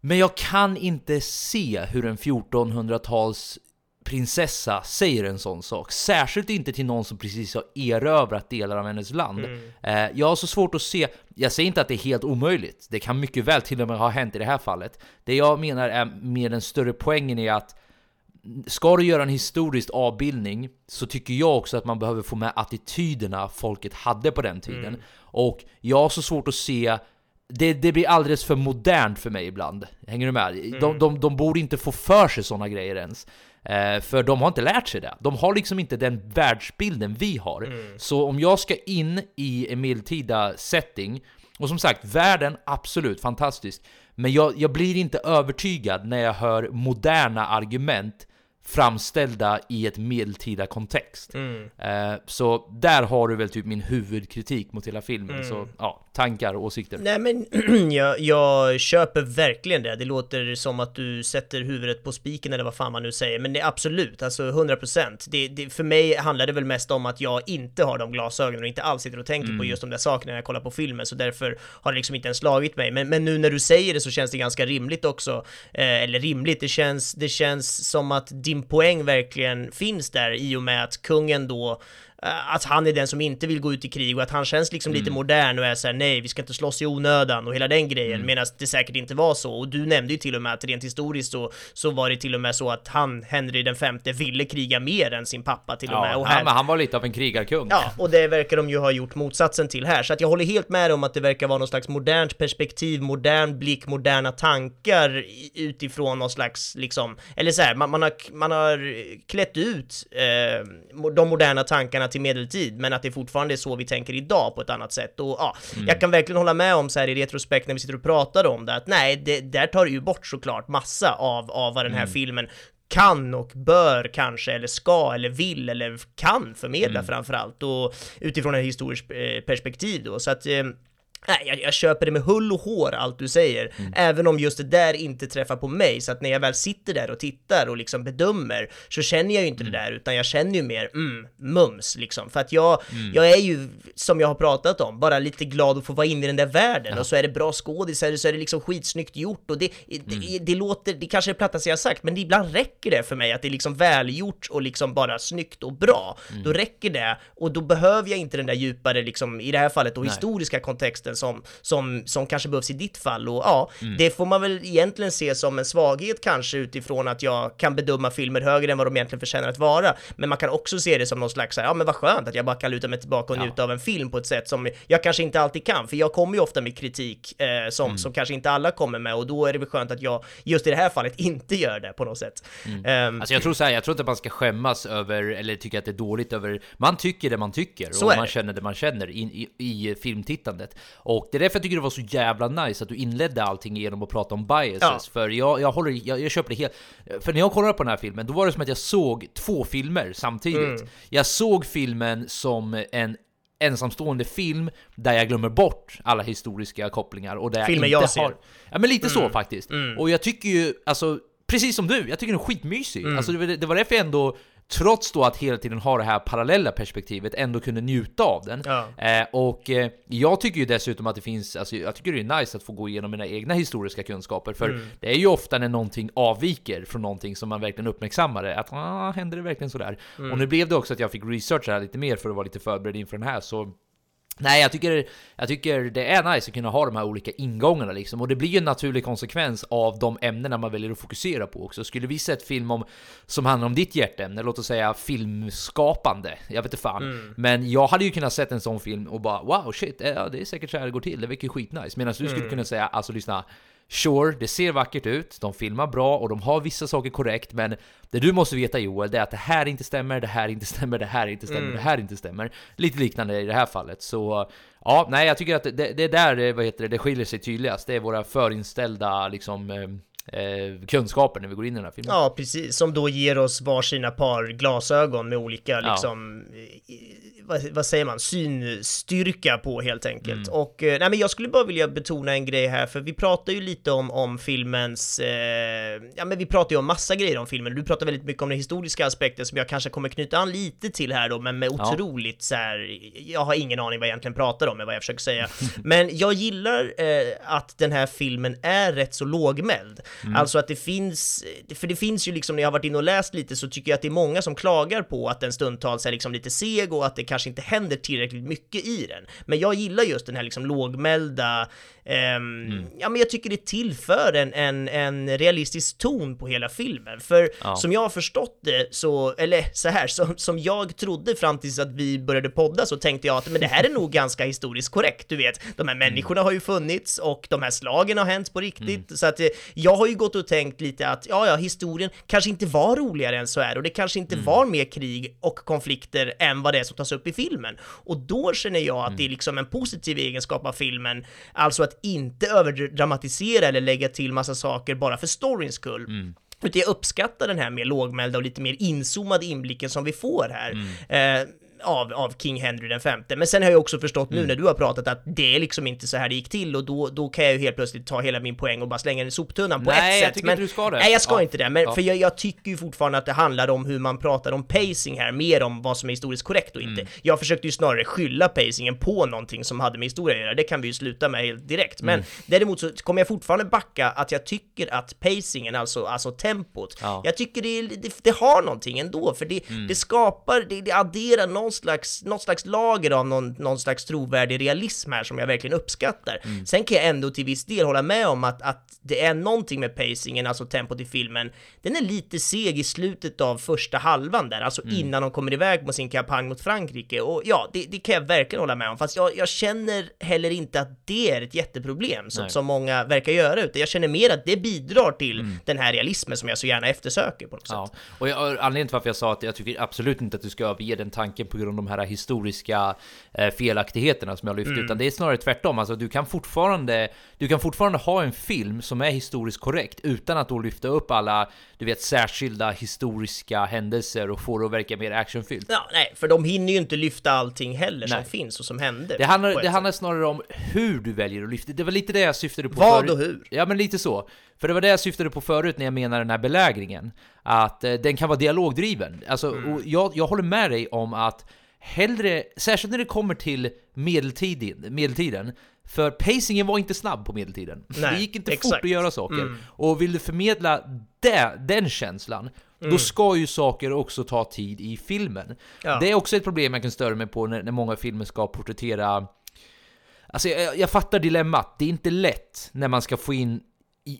Men jag kan inte se hur en 1400-tals prinsessa säger en sån sak. Särskilt inte till någon som precis har erövrat delar av hennes land. Eh, jag har så svårt att se, jag säger inte att det är helt omöjligt. Det kan mycket väl till och med ha hänt i det här fallet. Det jag menar är mer den större poängen i att Ska du göra en historisk avbildning så tycker jag också att man behöver få med attityderna folket hade på den tiden. Och jag har så svårt att se det, det blir alldeles för modernt för mig ibland. Hänger du med? De, de, de borde inte få för sig sådana grejer ens. Eh, för de har inte lärt sig det. De har liksom inte den världsbilden vi har. Så om jag ska in i en medeltida setting, och som sagt, världen, absolut fantastisk. Men jag, jag blir inte övertygad när jag hör moderna argument framställda i ett medeltida kontext. Eh, så där har du väl typ min huvudkritik mot hela filmen. Så ja, tankar och åsikter. Nej men [clears throat] jag, jag köper verkligen det. Det låter som att du sätter huvudet på spiken eller vad fan man nu säger. Men det är absolut, alltså 100%. Det, det, för mig handlar det väl mest om att jag inte har de glasögonen och inte alls sitter och tänker på just de där sakerna när jag kollar på filmen. Så därför har det liksom inte ens slagit mig. Men, men nu när du säger det så känns det ganska rimligt också. Eh, eller rimligt, det känns, det känns som att din poäng verkligen finns där i och med att kungen då att han är den som inte vill gå ut i krig och att han känns liksom lite modern och är såhär nej, vi ska inte slåss i onödan och hela den grejen, medan det säkert inte var så. Och du nämnde ju till och med att rent historiskt så, så var det till och med så att han, Henry den femte, ville kriga mer än sin pappa till och med. Och han, han var lite av en krigarkung. Ja, och det verkar de ju ha gjort motsatsen till här. Så att jag håller helt med om att det verkar vara någon slags modernt perspektiv, modern blick, moderna tankar utifrån någon slags liksom, eller så här, man, man, har, man har klätt ut eh, de moderna tankarna till medeltid, men att det fortfarande är så vi tänker idag på ett annat sätt. Och ja, jag kan verkligen hålla med om så här i retrospekt när vi sitter och pratar om det, att nej, det, där tar det ju bort såklart massa av, av vad den här filmen kan och bör kanske, eller ska, eller vill, eller kan förmedla framförallt, och utifrån ett historiskt eh, perspektiv då. Så att eh, Nej, jag, jag köper det med hull och hår allt du säger, även om just det där inte träffar på mig, så att när jag väl sitter där och tittar och liksom bedömer, så känner jag ju inte det där, utan jag känner ju mer, mm, mums liksom, för att jag, jag är ju, som jag har pratat om, bara lite glad att få vara inne i den där världen, och så är det bra skådisar, så är det liksom skitsnyggt gjort, och det, det, det låter, det kanske är plattaste jag har sagt, men ibland räcker det för mig att det är liksom välgjort och liksom bara snyggt och bra, då räcker det, och då behöver jag inte den där djupare, liksom, i det här fallet då, historiska kontexten kontrasten som, som, som kanske behövs i ditt fall. Och ja, det får man väl egentligen se som en svaghet kanske utifrån att jag kan bedöma filmer högre än vad de egentligen förtjänar att vara. Men man kan också se det som någon slags, här, ja men vad skönt att jag bara kan luta mig tillbaka och Ja. njuta av en film på ett sätt som jag kanske inte alltid kan, för jag kommer ju ofta med kritik eh, som, som kanske inte alla kommer med och då är det väl skönt att jag just i det här fallet inte gör det på något sätt. Ehm, Alltså jag tror så här, jag tror inte man ska skämmas över, eller tycka att det är dåligt över, man tycker det man tycker och man känner det man känner i, i, i filmtittandet. Och det är därför jag tycker det var så jävla nice att du inledde allting genom att prata om biases. Ja. För jag, jag håller, jag, jag köper det helt, för när jag kollade på den här filmen, då var det som att jag såg två filmer samtidigt. Mm. Jag såg filmen som en ensamstående film där jag glömmer bort alla historiska kopplingar och där Filmer jag jag inte ser. har... Ja men lite så Mm. faktiskt. Och jag tycker ju, alltså, precis som du, jag tycker den är skitmysig. Mm. Alltså det, var- det var därför jag ändå, trots då att hela tiden ha det här parallella perspektivet, ändå kunde njuta av den. Ja. Eh, och eh, jag tycker ju dessutom att det finns, alltså jag tycker det är nice att få gå igenom mina egna historiska kunskaper, för Mm. det är ju ofta när någonting avviker från någonting som man verkligen uppmärksammar det, att ah, händer det verkligen sådär? Mm. Och nu blev det också att jag fick researcha det här lite mer för att vara lite förberedd inför den här, så Nej, jag tycker, jag tycker det är nice att kunna ha de här olika ingångarna liksom. Och det blir ju en naturlig konsekvens av de ämnena man väljer att fokusera på också. Skulle vi sett film om, som handlar om ditt hjärteämne, låt oss säga filmskapande, jag vet inte fan. Mm. Men jag hade ju kunnat sett en sån film och bara wow shit, det är säkert så här det går till, det verkar ju skitnice. Medan du Mm. skulle kunna säga, alltså lyssna, Sure, det ser vackert ut, de filmar bra och de har vissa saker korrekt, men det du måste veta Joel, det är att det här inte stämmer, det här inte stämmer, det här inte stämmer, Mm. det här inte stämmer. Lite liknande i det här fallet, så ja, nej, jag tycker att det, det är där, eh, vad heter det, det skiljer sig tydligast. Det är våra förinställda liksom eh, kunskaper när vi går in i den här filmen. Ja, precis. Som då ger oss varsina par glasögon med olika, Ja. liksom, vad, vad säger man, synstyrka på helt enkelt. Mm. Och, eh, nej men jag skulle bara vilja betona en grej här, för vi pratar ju lite om, om filmens, eh, ja men vi pratar ju om massa grejer om filmen, du pratar väldigt mycket om den historiska aspekten som jag kanske kommer knyta an lite till här då, men med Ja. otroligt så här, jag har ingen aning vad jag egentligen pratar om, är vad jag försöker säga. [laughs] men jag gillar eh, att den här filmen är rätt så lågmäld. Mm. Alltså att det finns, för det finns ju liksom när jag har varit inne och läst lite så tycker jag att det är många som klagar på att den stundtals är liksom lite seg och att det kanske inte händer tillräckligt mycket i den. Men jag gillar just den här liksom lågmälda, ehm, Mm. ja men jag tycker det tillför en, en, en realistisk ton på hela filmen. För Ja. som jag har förstått det så, eller så här, som, som jag trodde fram tills att vi började podda så tänkte jag att men det här är nog [laughs] ganska historiskt korrekt, du vet. De här människorna har ju funnits och de här slagen har hänt på riktigt. Så att eh, jag har ju gått och tänkt lite att ja, ja, historien kanske inte var roligare än så här och det kanske inte var mer krig och konflikter än vad det är som tas upp i filmen. Och då känner jag att det är liksom en positiv egenskap av filmen, alltså att inte överdramatisera eller lägga till massa saker bara för storyns skull. Utan jag uppskattar den här mer lågmälda och lite mer inzoomade inblicken som vi får här. Eh, av, av King Henry den femte. Men sen har jag också förstått nu när du har pratat att det är liksom inte så här det gick till och då, då kan jag ju helt plötsligt ta hela min poäng och bara slänga den i soptunnan på Nej, ett jag sätt. tycker men, inte du ska det. Nej, jag ska Ja. inte det. Men Ja. för jag, jag tycker ju fortfarande att det handlar om hur man pratar om pacing här, mer om vad som är historiskt korrekt och Mm. inte. Jag försökte ju snarare skylla pacingen på någonting som hade med historia att göra. Det kan vi ju sluta med helt direkt. Men Mm. däremot så kommer jag fortfarande backa att jag tycker att pacingen, alltså, alltså tempot, Ja. jag tycker det, det, det har någonting ändå, för det, Mm. det skapar, det, det adderar någon slags, någon slags lager av någon, någon slags trovärdig realism här som jag verkligen uppskattar. Mm. Sen kan jag ändå till viss del hålla med om att, att det är någonting med pacingen, alltså tempot i filmen, den är lite seg i slutet av första halvan där, alltså Mm. innan de kommer iväg på sin kampanj mot Frankrike. Och ja, det, det kan jag verkligen hålla med om, fast jag, jag känner heller inte att det är ett jätteproblem som, som många verkar göra, utan jag känner mer att det bidrar till den här realismen som jag så gärna eftersöker på något sätt. Mm. Ja, och jag, anledningen till varför jag sa att jag tycker absolut inte att du ska överge den tanken på grund av de här historiska eh, felaktigheterna som jag lyfte, Mm. utan det är snarare tvärtom. Alltså du kan fortfarande, du kan fortfarande ha en film som är historiskt korrekt utan att då lyfta upp alla, du vet, särskilda historiska händelser och få det att verka mer actionfyllt. Ja, nej, för de hinner ju inte lyfta allting heller som Nej. finns och som händer. Det handlar, det handlar snarare om hur du väljer att lyfta. Det var lite det jag syftade på Vad förut. och hur? Ja, men lite så. För det var det jag syftade på förut när jag menar den här belägringen. Att eh, den kan vara dialogdriven. Alltså, Mm. jag, jag håller med dig om att hellre, särskilt när det kommer till medeltiden, medeltiden för pacingen var inte snabb på medeltiden. Nej, det gick inte exakt. fort att göra saker. Mm. Och vill du förmedla det, den känslan, Mm. då ska ju saker också ta tid i filmen. Ja. Det är också ett problem jag kan störa mig på när, när många filmer ska porträttera Alltså jag, jag fattar dilemmat. Det är inte lätt när man ska få in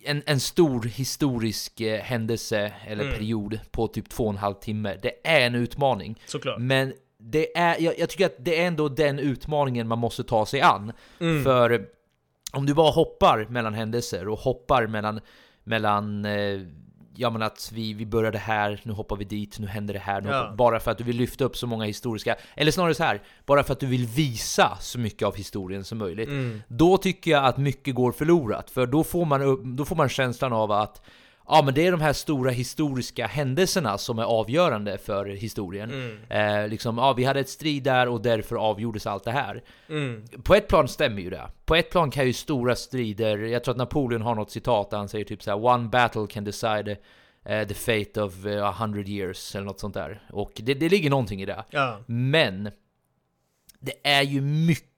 en, en stor historisk eh, händelse eller Mm. period på typ två och en halv timme. Det är en utmaning. Såklart. Men det är, jag, jag tycker att det är ändå den utmaningen man måste ta sig an. Mm. För om du bara hoppar mellan händelser och hoppar mellan, mellan eh, ja men att vi, vi började här, nu hoppar vi dit, nu händer det här, Ja. bara för att du vill lyfta upp så många historiska, eller snarare så här, bara för att du vill visa så mycket av historien som möjligt. Mm. Då tycker jag att mycket går förlorat, för då får man, upp, då får man känslan av att Ja men det är de här stora historiska händelserna som är avgörande för historien. Mm. Eh, liksom, ja vi hade ett strid där och därför avgjordes allt det här. Mm. På ett plan stämmer ju det. På ett plan kan ju stora strider, jag tror att Napoleon har något citat där han säger typ såhär One battle can decide eh, the fate of eh, a hundred years eller något sånt där. Och det, det ligger någonting i det. Ja. Men det är ju mycket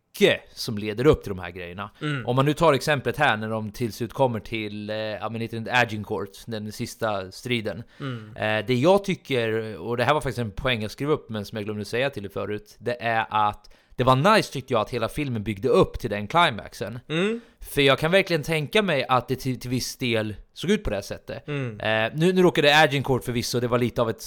som leder upp till de här grejerna. Mm. Om man nu tar exemplet här när de till slut kommer till eh, ja, men inte Agincourt, den sista striden. Mm. Eh, det jag tycker, och det här var faktiskt en poäng jag skrev upp men som jag glömde säga till er förut, det är att det var nice tyckte jag att hela filmen byggde upp till den climaxen. Mm. För jag kan verkligen tänka mig att det till, till viss del såg ut på det här sättet. Mm. Eh, nu, nu råkade Agincourt förvisso, det var lite av ett...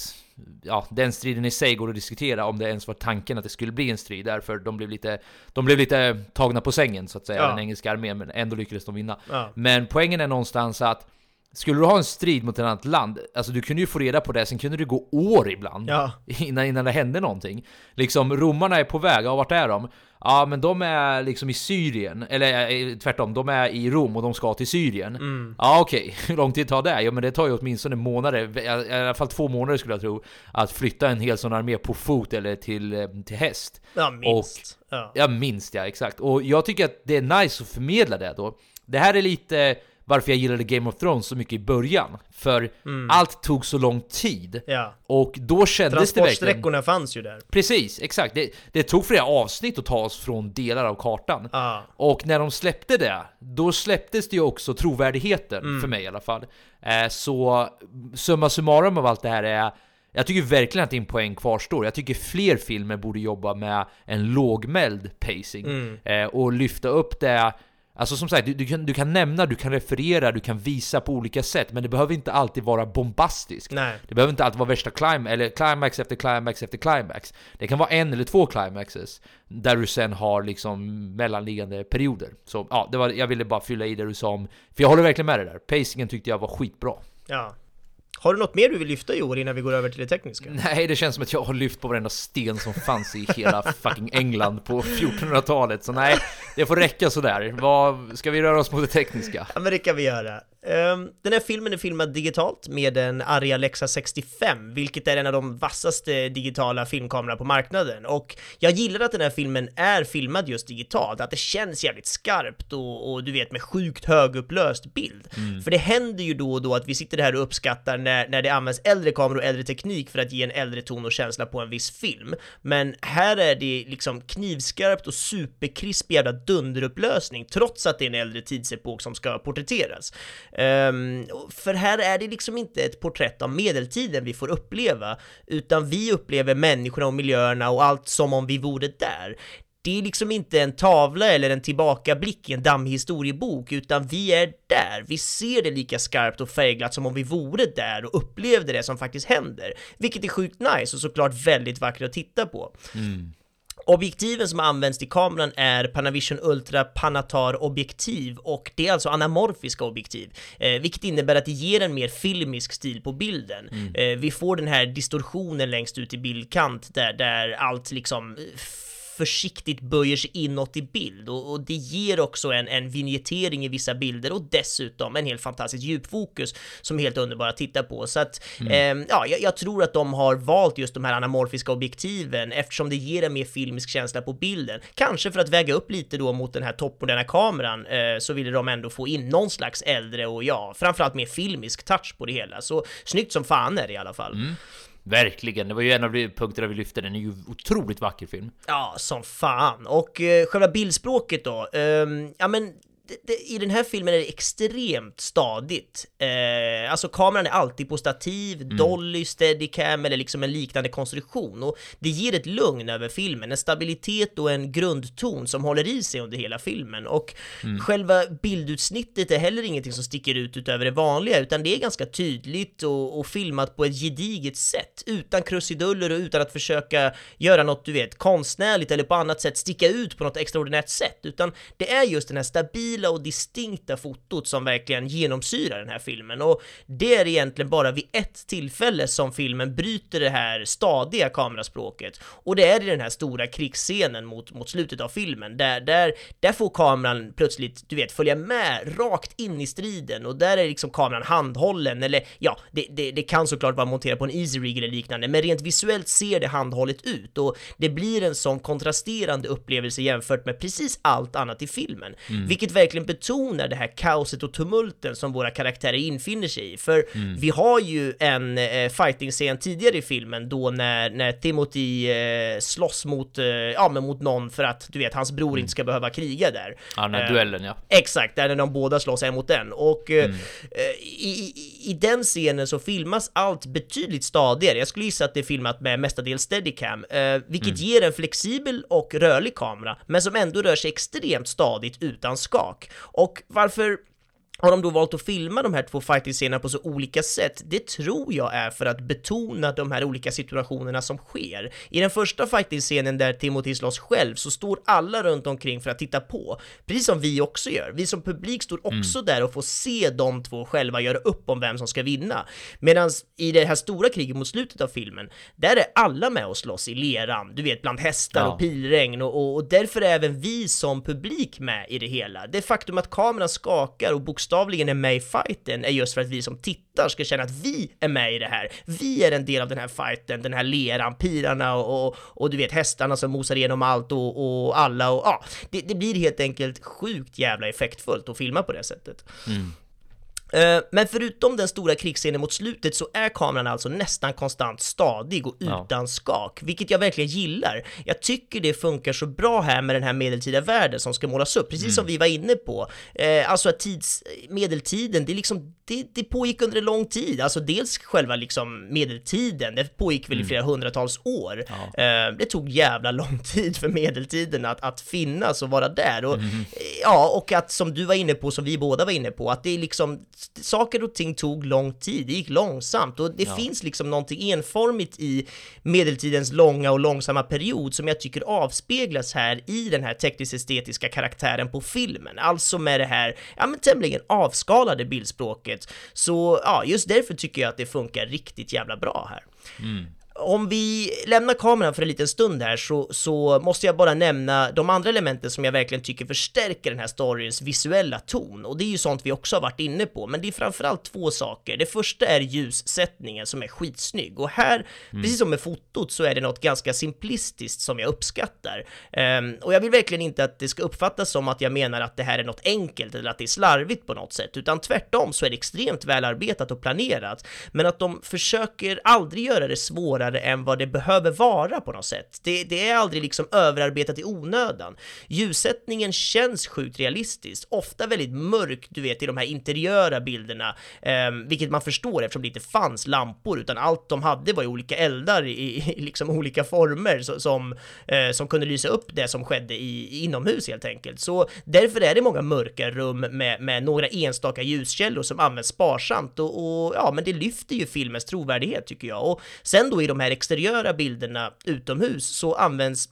Ja, den striden i sig går att diskutera om det ens var tanken att det skulle bli en strid därför de blev lite... De blev lite tagna på sängen så att säga, Ja. den engelska armén, men ändå lyckades de vinna. Ja. Men poängen är någonstans att skulle du ha en strid mot ett annat land, alltså du kunde ju få reda på det, sen kunde det gå år ibland Ja. [laughs] innan, innan det hände någonting. Liksom, romarna är på väg, ja vart är de? Ja men de är liksom i Syrien, eller eh, tvärtom, de är i Rom och de ska till Syrien. Mm. Ja okej, [laughs] hur lång tid tar det? Ja men det tar ju åtminstone månader, i alla fall två månader skulle jag tro, att flytta en hel sån armé på fot eller till, eh, till häst. Ja, minst. ja. Ja, minst ja, exakt. Och jag tycker att det är nice att förmedla det då. Det här är lite varför jag gillade Game of Thrones så mycket i början. För Mm. allt tog så lång tid. Ja. Och då kändes det verkligen... Transportsträckorna fanns ju där. Precis, exakt. Det, det tog flera avsnitt att ta oss från delar av kartan. Ja. Och när de släppte det, då släpptes det ju också trovärdigheten, Mm. för mig i alla fall. Eh, så summa summarum av allt det här är jag tycker verkligen att din poäng kvarstår. Jag tycker fler filmer borde jobba med en lågmäld pacing. Mm. Eh, och lyfta upp det Alltså som sagt, du, du, kan, du kan nämna, du kan referera, du kan visa på olika sätt Men det behöver inte alltid vara bombastiskt Nej. Det behöver inte alltid vara värsta climax, eller climax efter climax efter climax. Det kan vara en eller två climaxes Där du sen har liksom mellanliggande perioder. Så ja, det var, jag ville bara fylla i det du sa om För jag håller verkligen med dig där, pacingen tyckte jag var skitbra. Ja. Har du något mer du vill lyfta i år innan vi går över till det tekniska? Nej, det känns som att jag har lyft på varenda sten som fanns i hela fucking England på 1400-talet Så nej, det får räcka sådär Vad, Ska vi röra oss mot det tekniska? Ja men det kan vi göra. Ehm, den här filmen är filmad digitalt med en Arri Alexa 65, vilket är en av de vassaste digitala filmkamerorna på marknaden. Och jag gillar att den här filmen är filmad just digitalt, att det känns jävligt skarpt och, och du vet med sjukt högupplöst bild. Mm. För det händer ju då och då att vi sitter här och uppskattar när, när det används äldre kameror och äldre teknik för att ge en äldre ton och känsla på en viss film. Men här är det liksom knivskarpt och superkrisp jävla dunderupplösning trots att det är en äldre tidsepok som ska porträtteras. Ehm, för här är det liksom inte ett porträtt av medeltiden vi får uppleva, utan vi upplever människorna och miljöerna och allt som om vi vore där. Det är liksom inte en tavla eller en tillbakablick i en dammig historiebok, utan vi är där. Vi ser det lika skarpt och färgglatt som om vi vore där och upplevde det som faktiskt händer. Vilket är sjukt nice och såklart väldigt vackert att titta på. Mm. Objektiven som används till kameran är Panavision Ultra Panatar objektiv och det är alltså anamorfiska objektiv, eh, vilket innebär att det ger en mer filmisk stil på bilden. Eh, vi får den här distorsionen längst ut i bildkant där, där allt liksom eh, försiktigt böjer sig inåt i bild och, och det ger också en, en vignettering i vissa bilder och dessutom en helt fantastisk djupfokus som är helt underbar att titta på. Så att, Mm. eh, ja, jag, jag tror att de har valt just de här anamorfiska objektiven eftersom det ger en mer filmisk känsla på bilden. Kanske för att väga upp lite då mot den här toppmoderna kameran eh, så ville de ändå få in någon slags äldre och ja, framförallt mer filmisk touch på det hela. Så snyggt som fan är det i alla fall. Mm. Verkligen, det var ju en av de punkterna vi lyfte, den. Är ju otroligt vacker film. Ja, som fan. Och eh, själva bildspråket då, Eh, ja men det, det, i den här filmen är det extremt stadigt. Eh, alltså kameran är alltid på stativ, mm. dolly, steadicam eller liksom en liknande konstruktion och det ger ett lugn över filmen, en stabilitet och en grundton som håller i sig under hela filmen och mm. själva bildutsnittet är heller ingenting som sticker ut utöver det vanliga utan det är ganska tydligt och, och filmat på ett gediget sätt utan krusiduller och utan att försöka göra något du vet konstnärligt eller på annat sätt sticka ut på något extraordinärt sätt utan det är just den här stabila och distinkta fotot som verkligen genomsyrar den här filmen. Och det är egentligen bara vid ett tillfälle som filmen bryter det här stadiga kameraspråket. Och det är i den här stora krigsscenen mot, mot slutet av filmen där, där, där får kameran plötsligt, du vet, följa med rakt in i striden. Och där är liksom kameran handhållen eller ja, det, det, det kan såklart vara monterat på en easy rig eller liknande men rent visuellt ser det handhållet ut. Och det blir en sån kontrasterande upplevelse jämfört med precis allt annat i filmen, mm. vilket verkligen betonar det här kaoset och tumulten som våra karaktärer infinner sig i. För mm. vi har ju en eh, fighting-scen tidigare i filmen då när, när Timothy eh, slåss mot, eh, ja, men mot någon för att du vet, hans bror mm. inte ska behöva kriga där. Ja, den här eh, duellen ja. Exakt, där när de båda slåss en mot en. Och eh, mm. Eh, i, i, i den scenen så filmas allt betydligt stadigare. Jag skulle gissa att det är filmat med mestadels steadicam, vilket mm. ger en flexibel och rörlig kamera, men som ändå rör sig extremt stadigt utan skak. Och varför har de då valt att filma de här två fighting-scenerna på så olika sätt? Det tror jag är för att betona de här olika situationerna som sker. I den första fighting-scenen där Timothy slåss själv så står alla runt omkring för att titta på, precis som vi också gör. Vi som publik står också mm. där och får se de två själva göra upp om vem som ska vinna. Medan i det här stora kriget mot slutet av filmen, där är alla med och slåss i leran, du vet, bland hästar ja. och pilregn och, och, och därför är även vi som publik med i det hela. Det faktum att kameran skakar och bokstavligen bokstavligen är med i fighten är just för att vi som tittar ska känna att vi är med i det här. Vi är en del av den här fighten, den här leran, pirarna och, och, och du vet hästarna som mosar igenom allt och, och alla och ja, det, det, blir helt enkelt sjukt jävla effektfullt att filma på det sättet. Mm. Eh, men förutom den stora krigsscenen mot slutet så är kameran alltså nästan konstant stadig och utan ja. skak, vilket jag verkligen gillar. Jag tycker det funkar så bra här med den här medeltida världen som ska målas upp, precis mm. som vi var inne på. Eh, alltså att tids, medeltiden, det, liksom, det, det pågick under en lång tid, alltså dels själva liksom medeltiden, det pågick väl i mm. flera hundratals år. Ja. Eh, det tog jävla lång tid för medeltiden att, att finnas och vara där. Och, mm. Ja, och att som du var inne på, som vi båda var inne på, att det är liksom saker och ting tog lång tid, det gick långsamt och det ja. finns liksom någonting enformigt i medeltidens långa och långsamma period som jag tycker avspeglas här i den här tekniskt estetiska karaktären på filmen, alltså med det här, ja men tämligen avskalade bildspråket. Så ja, just därför tycker jag att det funkar riktigt jävla bra här. Mm om vi lämnar kameran för en liten stund här så, så måste jag bara nämna de andra elementen som jag verkligen tycker förstärker den här storyns visuella ton och det är ju sånt vi också har varit inne på, men det är framförallt två saker. Det första är ljussättningen som är skitsnygg och här, mm. precis som med fotot, så är det något ganska simplistiskt som jag uppskattar. Um, och jag vill verkligen inte att det ska uppfattas som att jag menar att det här är något enkelt eller att det är slarvigt på något sätt, utan tvärtom så är det extremt välarbetat och planerat, men att de försöker aldrig göra det svårare svårare än vad det behöver vara på något sätt. Det, det är aldrig liksom överarbetat i onödan. Ljussättningen känns sjukt realistiskt, ofta väldigt mörk, du vet, i de här interiöra bilderna, eh, vilket man förstår eftersom det inte fanns lampor, utan allt de hade var ju olika eldar i, i liksom olika former så, som, eh, som kunde lysa upp det som skedde i, inomhus helt enkelt. Så därför är det många mörka rum med, med några enstaka ljuskällor som används sparsamt och, och ja, men det lyfter ju filmens trovärdighet tycker jag. Och sen då i de de här exteriöra bilderna utomhus så används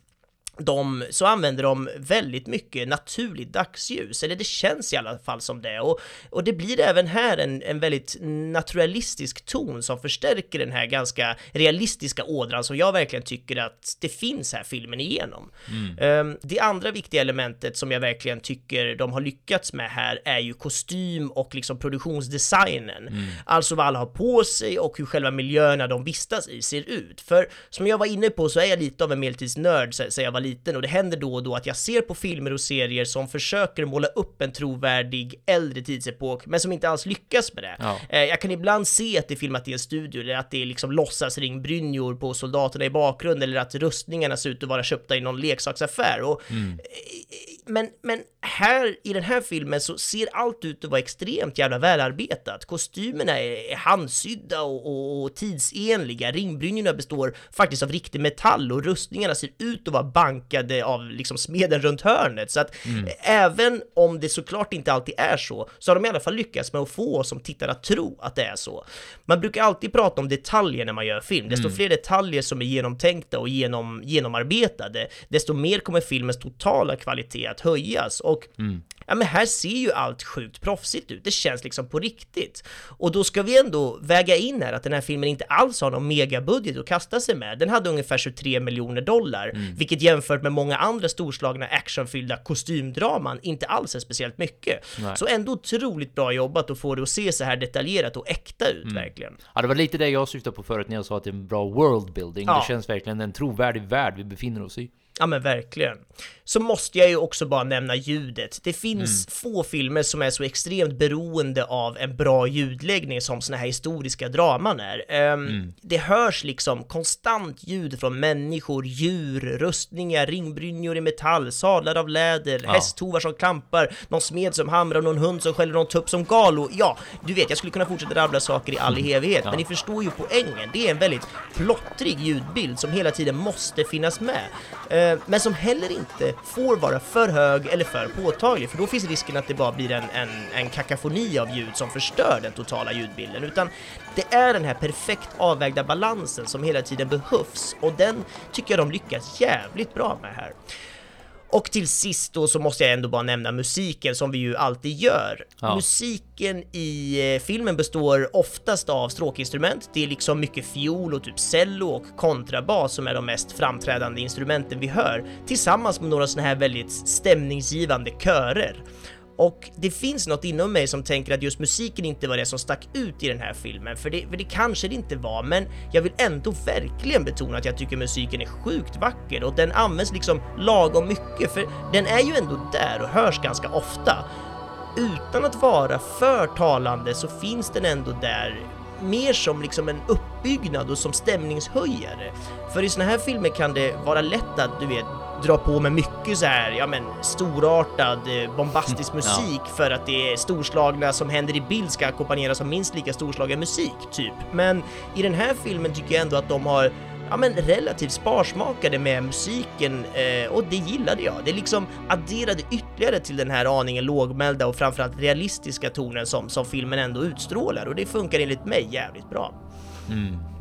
de, så använder de väldigt mycket naturligt dagsljus, eller det känns i alla fall som det. Och, och det blir även här en, en väldigt naturalistisk ton som förstärker den här ganska realistiska ådran som jag verkligen tycker att det finns här filmen igenom. Mm. Um, det andra viktiga elementet som jag verkligen tycker de har lyckats med här är ju kostym och liksom produktionsdesignen. Mm. Alltså vad alla har på sig och hur själva miljöerna de vistas i ser ut. För som jag var inne på så är jag lite av en medeltidsnörd sen jag var liten och det händer då och då att jag ser på filmer och serier som försöker måla upp en trovärdig äldre tidsepok men som inte alls lyckas med det. Ja. Eh, jag kan ibland se att det är filmat i en studio eller att det är liksom låtsasringbrynjor på soldaterna i bakgrunden eller att rustningarna ser ut att vara köpta i någon leksaksaffär och mm. Men, men här i den här filmen så ser allt ut att vara extremt jävla välarbetat. Kostymerna är, är handsydda och, och, och tidsenliga. Ringbrynjorna består faktiskt av riktig metall och rustningarna ser ut att vara bankade av liksom smeden runt hörnet. Så att mm. även om det såklart inte alltid är så, så har de i alla fall lyckats med att få oss som tittare att tro att det är så. Man brukar alltid prata om detaljer när man gör film. Desto mm. fler detaljer som är genomtänkta och genom, genomarbetade, desto mer kommer filmens totala kvalitet att höjas. Och mm ja men här ser ju allt sjukt proffsigt ut, det känns liksom på riktigt. Och då ska vi ändå väga in här att den här filmen inte alls har någon megabudget att kasta sig med. Den hade ungefär 23 miljoner dollar, mm. vilket jämfört med många andra storslagna actionfyllda kostymdraman inte alls är speciellt mycket. Nej. Så ändå otroligt bra jobbat att få det att se så här detaljerat och äkta ut mm. verkligen. Ja, det var lite det jag syftade på förut när jag sa att det är en bra worldbuilding. Ja. Det känns verkligen en trovärdig värld vi befinner oss i. Ja men verkligen. Så måste jag ju också bara nämna ljudet. Det finns mm. få filmer som är så extremt beroende av en bra ljudläggning som såna här historiska draman är. Um, mm. Det hörs liksom konstant ljud från människor, djur, rustningar, ringbrynjor i metall, sadlar av läder, ja. hästhovar som klampar, någon smed som hamrar, någon hund som skäller någon tupp som galo. Ja, du vet, jag skulle kunna fortsätta rabbla saker i all evighet, ja. men ni förstår ju poängen. Det är en väldigt plottrig ljudbild som hela tiden måste finnas med. Uh, Eh, men som heller inte får vara för hög eller för påtaglig, för då finns risken att det bara blir en, en, en kakafoni av ljud som förstör den totala ljudbilden, utan det är den här perfekt avvägda balansen som hela tiden behövs, och den tycker jag de lyckas jävligt bra med här. Och till sist då så måste jag ändå bara nämna musiken som vi ju alltid gör. Ja. Musiken i eh, filmen består oftast av stråkinstrument. Det är liksom mycket fiol och typ cello och kontrabas som är de mest framträdande instrumenten vi hör, tillsammans med några såna här väldigt stämningsgivande körer. Och det finns något inom mig som tänker att just musiken inte var det som stack ut i den här filmen, för det, för det kanske det inte var, men jag vill ändå verkligen betona att jag tycker musiken är sjukt vacker och den används liksom lagom mycket, för den är ju ändå där och hörs ganska ofta. Utan att vara för talande så finns den ändå där mer som liksom en uppbyggnad och som stämningshöjare. För i såna här filmer kan det vara lätt att, du vet, dra på med mycket så här, ja men storartad, eh, bombastisk mm, musik ja. för att det är storslagna som händer i bild ska ackompanjeras av minst lika storslagen musik, typ. Men i den här filmen tycker jag ändå att de har ja, men relativt sparsmakade med musiken eh, och det gillade jag. Det liksom adderade ytterligare till den här aningen lågmälda och framförallt realistiska tonen som, som filmen ändå utstrålar och det funkar enligt mig jävligt bra. Mm.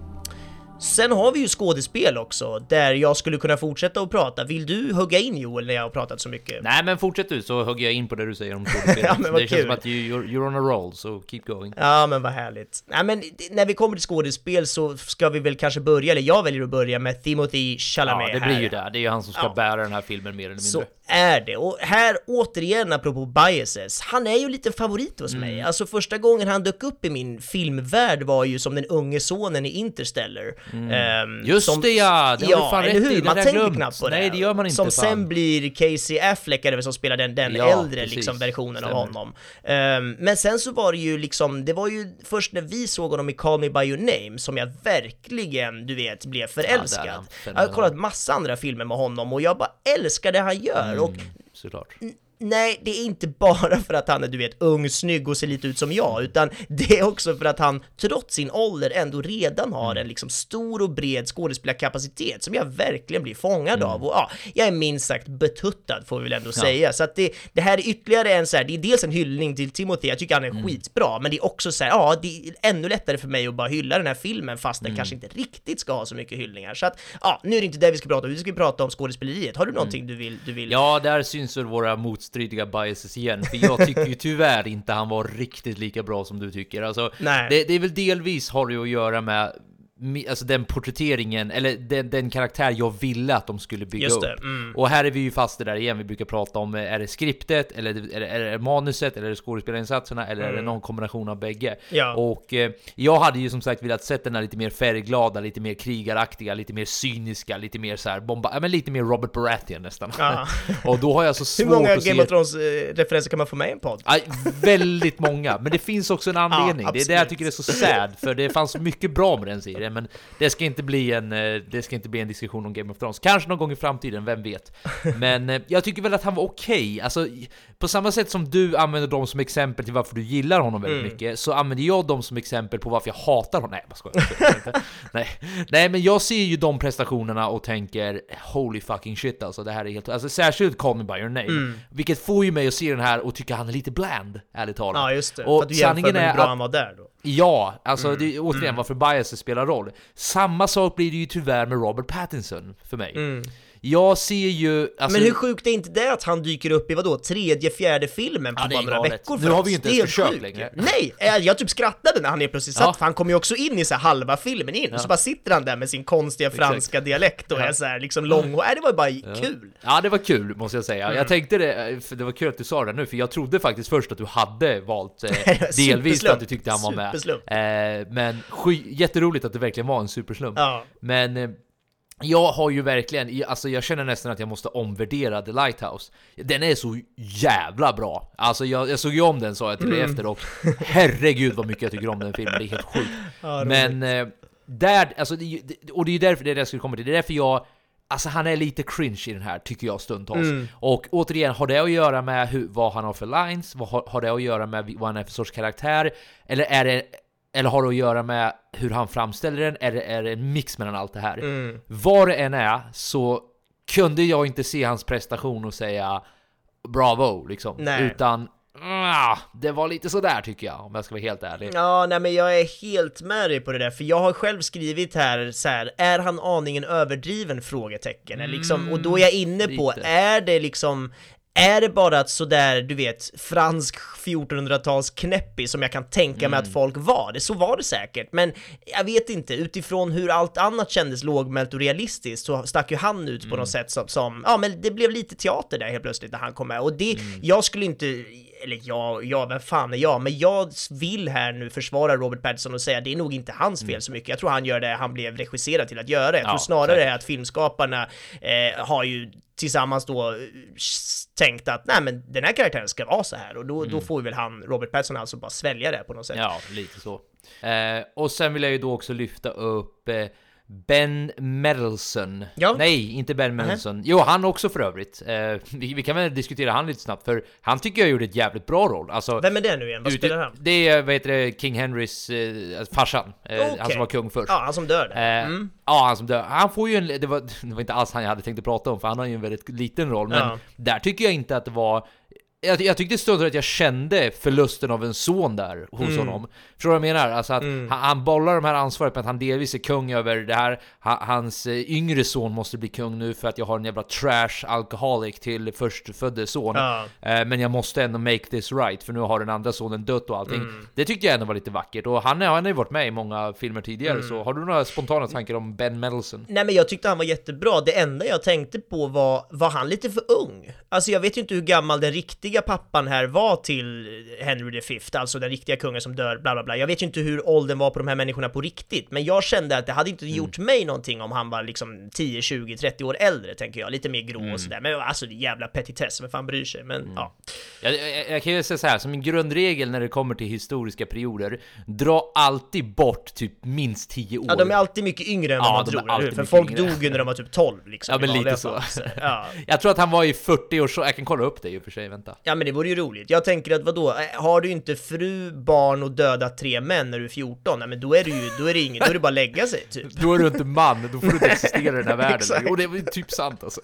Sen har vi ju skådespel också, där jag skulle kunna fortsätta att prata. Vill du hugga in Joel när jag har pratat så mycket? Nej, men fortsätt du så hugger jag in på det du säger om [laughs] skådespel. ja, det kul. känns som att you're, you're on a roll, so keep going. Ja, men vad härligt. Nej, men när vi kommer till skådespel så ska vi väl kanske börja, eller jag väljer att börja med Timothy Chalamet Ja, det blir ju det. Det är ju han som ska ja. bära den här filmen mer eller mindre. Så är det. Och här återigen, apropå biases, han är ju lite favorit hos mm. mig. Alltså första gången han dök upp i min filmvärld var ju som den unge sonen i Interstellar. Mm. Um, Just som, det ja! Det ja, har eller hur? Man tänker knappt på det. Nej, det gör man inte. Som fan. sen blir Casey Affleck, eller som spelar den, den ja, äldre liksom, versionen Stämmer. av honom. Um, men sen så var det ju liksom, det var ju först när vi såg honom i Call Me By Your Name som jag verkligen, du vet, blev förälskad. Ja, jag har kollat massa andra filmer med honom och jag bara älskar det han gör. Mm, och såklart nej, det är inte bara för att han är, du vet, ung, snygg och ser lite ut som jag, utan det är också för att han trots sin ålder ändå redan har mm. en liksom stor och bred skådespelarkapacitet som jag verkligen blir fångad mm. av och ja, jag är minst sagt betuttad får vi väl ändå ja. säga. Så att det, det här är ytterligare en så här, det är dels en hyllning till Timothy, jag tycker han är mm. skitbra, men det är också så här, ja, det är ännu lättare för mig att bara hylla den här filmen fast den mm. kanske inte riktigt ska ha så mycket hyllningar. Så att, ja, nu är det inte det vi ska prata om, vi ska prata om skådespeleriet. Har du någonting mm. du vill, du vill? Ja, där syns väl våra motståndare motstridiga biases igen, för jag tycker ju [laughs] tyvärr inte han var riktigt lika bra som du tycker. Alltså, Nej. Det, det är väl delvis har det att göra med alltså den porträtteringen, eller den, den, karaktär jag ville att de skulle bygga upp. Mm. Och här är vi ju fast det där igen, vi brukar prata om, är det skriptet, eller är det, är det manuset, eller är det skådespelarinsatserna, eller mm. är det mm. någon kombination av bägge? Ja. Och eh, jag hade ju som sagt velat sett den här lite mer färgglada, lite mer krigaraktiga, lite mer cyniska, lite mer så här bomba, ja men lite mer Robert Baratheon nästan. [laughs] Och då har jag så svårt Hur många Game of Thrones-referenser kan man få med i en podd? Ja, väldigt många, men det finns också en [laughs] anledning. Ja, det är det jag tycker är så sad, för det fanns mycket bra med den serien serien, men det ska inte bli en, eh, det ska inte bli en diskussion om Game of Thrones. Kanske någon gång i framtiden, vem vet? [laughs] Men eh, jag tycker väl att han var okej. Alltså, på samma sätt som du använder dem som exempel till varför du gillar honom väldigt Mm. mycket, så använder jag dem som exempel på varför jag hatar honom. Nej, jag skojar. Inte. [laughs] Nej. Nej, men jag ser ju de prestationerna och tänker holy fucking shit alltså, det här är helt... Alltså särskilt Call Me By Your Name, Mm. vilket får ju mig att se den här och tycka han är lite bland, ärligt talat. Ja, just det. Och för att du jämför med hur bra att- han var där då. Ja, alltså Mm. det är återigen Mm. varför biaset spelar roll. Samma sak blir det ju tyvärr med Robert Pattinson för mig. Mm. Jag ser ju... Alltså, men hur sjukt är inte det att han dyker upp i vadå, tredje, fjärde filmen på Ja, är bara några veckor Nu för har oss? vi ju inte är ens försökt längre. Nej, jag, jag typ skrattade när han helt plötsligt satt, Ja. för han kommer ju också in i så här halva filmen in, Ja. så bara sitter han där med sin konstiga Exakt. franska dialekt och Ja. är så här liksom lång Nej, det var ju bara Ja. kul. Ja, det var kul måste jag säga. Mm. Jag tänkte det, för det var kul att du sa det nu, för jag trodde faktiskt först att du hade valt eh, [laughs] delvis att du tyckte han var med. Superslump. Eh, men sky, jätteroligt att det verkligen var en superslump. Ja. Men eh, jag har ju verkligen, alltså jag känner nästan att jag måste omvärdera The Lighthouse. Den är så jävla bra. Alltså jag, jag såg ju om den sa jag till dig Mm. efter och herregud vad mycket jag tycker om den filmen, det är helt sjukt. [laughs] Ja. Men eh, där, alltså, det- och det är ju därför det är det jag skulle komma till, det är därför jag Alltså han är lite cringe i den här, tycker jag stundtals. Mm. Och återigen, har det att göra med hur, vad han har för lines? Vad har, har det att göra med vad han är för sorts karaktär? Eller är det eller har det att göra med hur han framställer den? Det, är det en mix mellan allt det här? Mm. Vad det än är så kunde jag inte se hans prestation och säga bravo liksom. Nej. Utan ah, det var lite sådär tycker jag, om jag ska vara helt ärlig. Ja, nej men jag är helt med dig på det där, för jag har själv skrivit här så här, är han aningen överdriven? Frågetecken. Eller liksom, och då är jag inne på, lite. är det liksom är det bara att sådär, du vet, fransk 1400-tals knäppig som jag kan tänka mig att folk var? Det, så var det säkert, men jag vet inte, utifrån hur allt annat kändes lågmält och realistiskt så stack ju han ut på något sätt som, som, ja men det blev lite teater där helt plötsligt när han kom med. Och det, jag skulle inte, eller ja, ja, vem fan är jag? Men jag vill här nu försvara Robert Pattinson och säga det är nog inte hans fel så mycket. Jag tror han gör det han blev regisserad till att göra. Jag tror Ja, snarare säkert. att filmskaparna eh, har ju tillsammans då eh, tänkt att nej men den här karaktären ska vara så här och då, då får väl han, Robert Pattinson alltså bara svälja det på något sätt. Ja, lite så. Eh, och sen vill jag ju då också lyfta upp eh, Ben Mendelsohn. Ja. Nej, inte Ben. Mendelsohn. Jo, han också för övrigt. Eh, vi, vi kan väl diskutera han lite snabbt, för han tycker jag gjorde ett jävligt bra roll. Alltså, Vem är det nu igen? Vad spelar han? Det är, vad heter det, King Henrys eh, farsan. Eh, Han Okej. som var kung först. Ja, han som dör. Eh, Mm. Ja, han som dör. Han får ju en... Det var, [laughs] det var inte alls han jag hade tänkt att prata om, för han har ju en väldigt liten roll. Men Ja. där tycker jag inte att det var... Jag, jag tyckte stundtals att jag kände förlusten av en son där hos Mm. honom. Förstår du vad jag menar? Alltså att Mm. han, han bollar de här ansvaret med att han delvis är kung över det här. Ha, hans eh, yngre son måste bli kung nu för att jag har en jävla trash alcoholic till förstfödde son. Ja. Eh, men jag måste ändå make this right, för nu har den andra sonen dött och allting. Mm. Det tyckte jag ändå var lite vackert. Och han, han har ju varit med i många filmer tidigare, Mm. så har du några spontana tankar om Ben Mendelsohn? Nej men jag tyckte han var jättebra, det enda jag tänkte på var, var han lite för ung? Alltså jag vet ju inte hur gammal den riktiga pappan här var till Henry V, alltså den riktiga kungen som dör, bla bla bla. Jag vet ju inte hur åldern var på de här människorna på riktigt, men jag kände att det hade inte gjort mig någonting om han var liksom 10, 20, 30 år äldre, tänker jag. Lite mer grå och sådär. Men alltså jävla petitess, vem fan bryr sig? Men ja. Jag, jag, jag kan ju säga så här, som en grundregel när det kommer till historiska perioder, dra alltid bort typ minst 10 år. Ja, de är alltid mycket yngre än Ja, vad man de är tror, eller hur? För folk yngre. dog ju när de var typ 12 liksom. Ja men lite så. Ja. [laughs] Jag tror att han var i 40 års jag kan kolla upp det i och för sig, vänta. Ja men det vore ju roligt. Jag tänker att vadå, har du inte fru, barn och dödat tre män när du är 14, nej men då är det ju, då är det inget, då är det bara lägga sig typ. Då är du inte man, då får du inte existera i den här [laughs] världen. Exakt. Och det var ju typ sant alltså.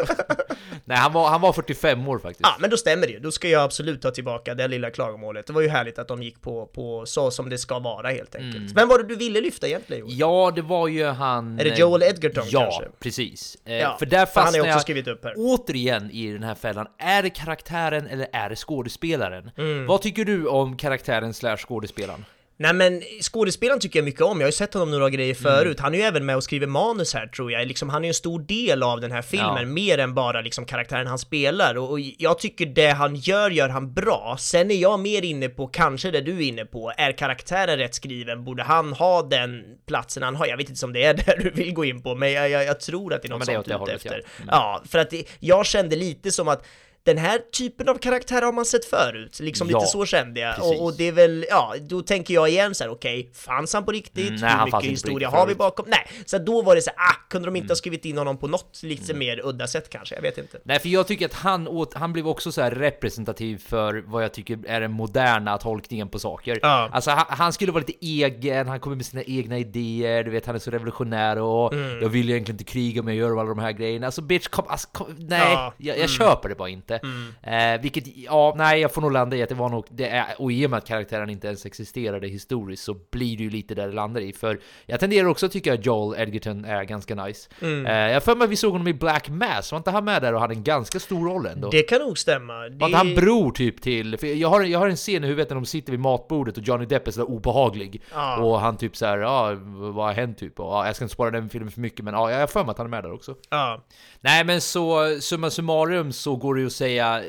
Nej, han var, han var 45 år faktiskt. Ja men då stämmer det ju, då ska jag absolut ta tillbaka det lilla klagomålet. Det var ju härligt att de gick på, på så som det ska vara helt enkelt. Mm. Vem var det du ville lyfta egentligen Joel? Ja, det var ju han... Är det Joel Edgerton ja, kanske? precis. Eh, Ja, för där fastnar jag också skrivit upp här. återigen i den här fällan. Är det karaktären eller är det skådespelaren? Mm. Vad tycker du om karaktären slash skådespelaren? Nej men skådespelaren tycker jag mycket om, jag har ju sett honom några grejer Mm. förut. Han är ju även med och skriver manus här tror jag. Liksom, han är ju en stor del av den här filmen, Ja. mer än bara liksom karaktären han spelar. Och, och jag tycker det han gör, gör han bra. Sen är jag mer inne på, kanske det du är inne på, är karaktären rätt skriven? Borde han ha den platsen han har? Jag vet inte om det är [laughs] det du vill gå in på, men jag, jag, jag tror att det är Ja, något är sånt ute efter. ja. Ja, för att det, jag kände lite som att den här typen av karaktär har man sett förut, liksom Ja, lite så kände jag. Och, och det är väl, ja, då tänker jag igen så här: okej, fanns han på riktigt? Mm, nej, Hur mycket historia har vi bakom? Nej, så då var det så här, ah, kunde de inte Mm. ha skrivit in honom på något lite mer udda sätt kanske? Jag vet inte. Nej, för jag tycker att han, åt, han blev också så representativ för vad jag tycker är den moderna tolkningen på saker. Ja. Alltså han, han skulle vara lite egen, han kommer med sina egna idéer, du vet han är så revolutionär och Mm. jag vill egentligen inte kriga men jag gör alla de här grejerna. Alltså bitch, kom, alltså, kom nej, Ja. jag, jag Mm. köper det bara inte. Eh, vilket, ja, nej, jag får nog landa i att det var nog, det är, och i och med att karaktären inte ens existerade historiskt så blir det ju lite där det landar i. För jag tenderar också att tycka att Joel Edgerton är ganska nice. Mm. Eh, jag för mig att vi såg honom i Black Mass, var inte han med där och hade en ganska stor roll ändå? Det kan nog stämma. Var Det... inte han bror typ till... För jag, har, jag har en scen i huvudet när de sitter vid matbordet och Johnny Depp är sådär obehaglig. Ja. Och han typ såhär, ja vad har hänt typ? Och, ja, jag ska inte spara den filmen för mycket men ja, jag har för mig att han är med där också. Ja. Nej men så, summa summarum så går det ju att säga...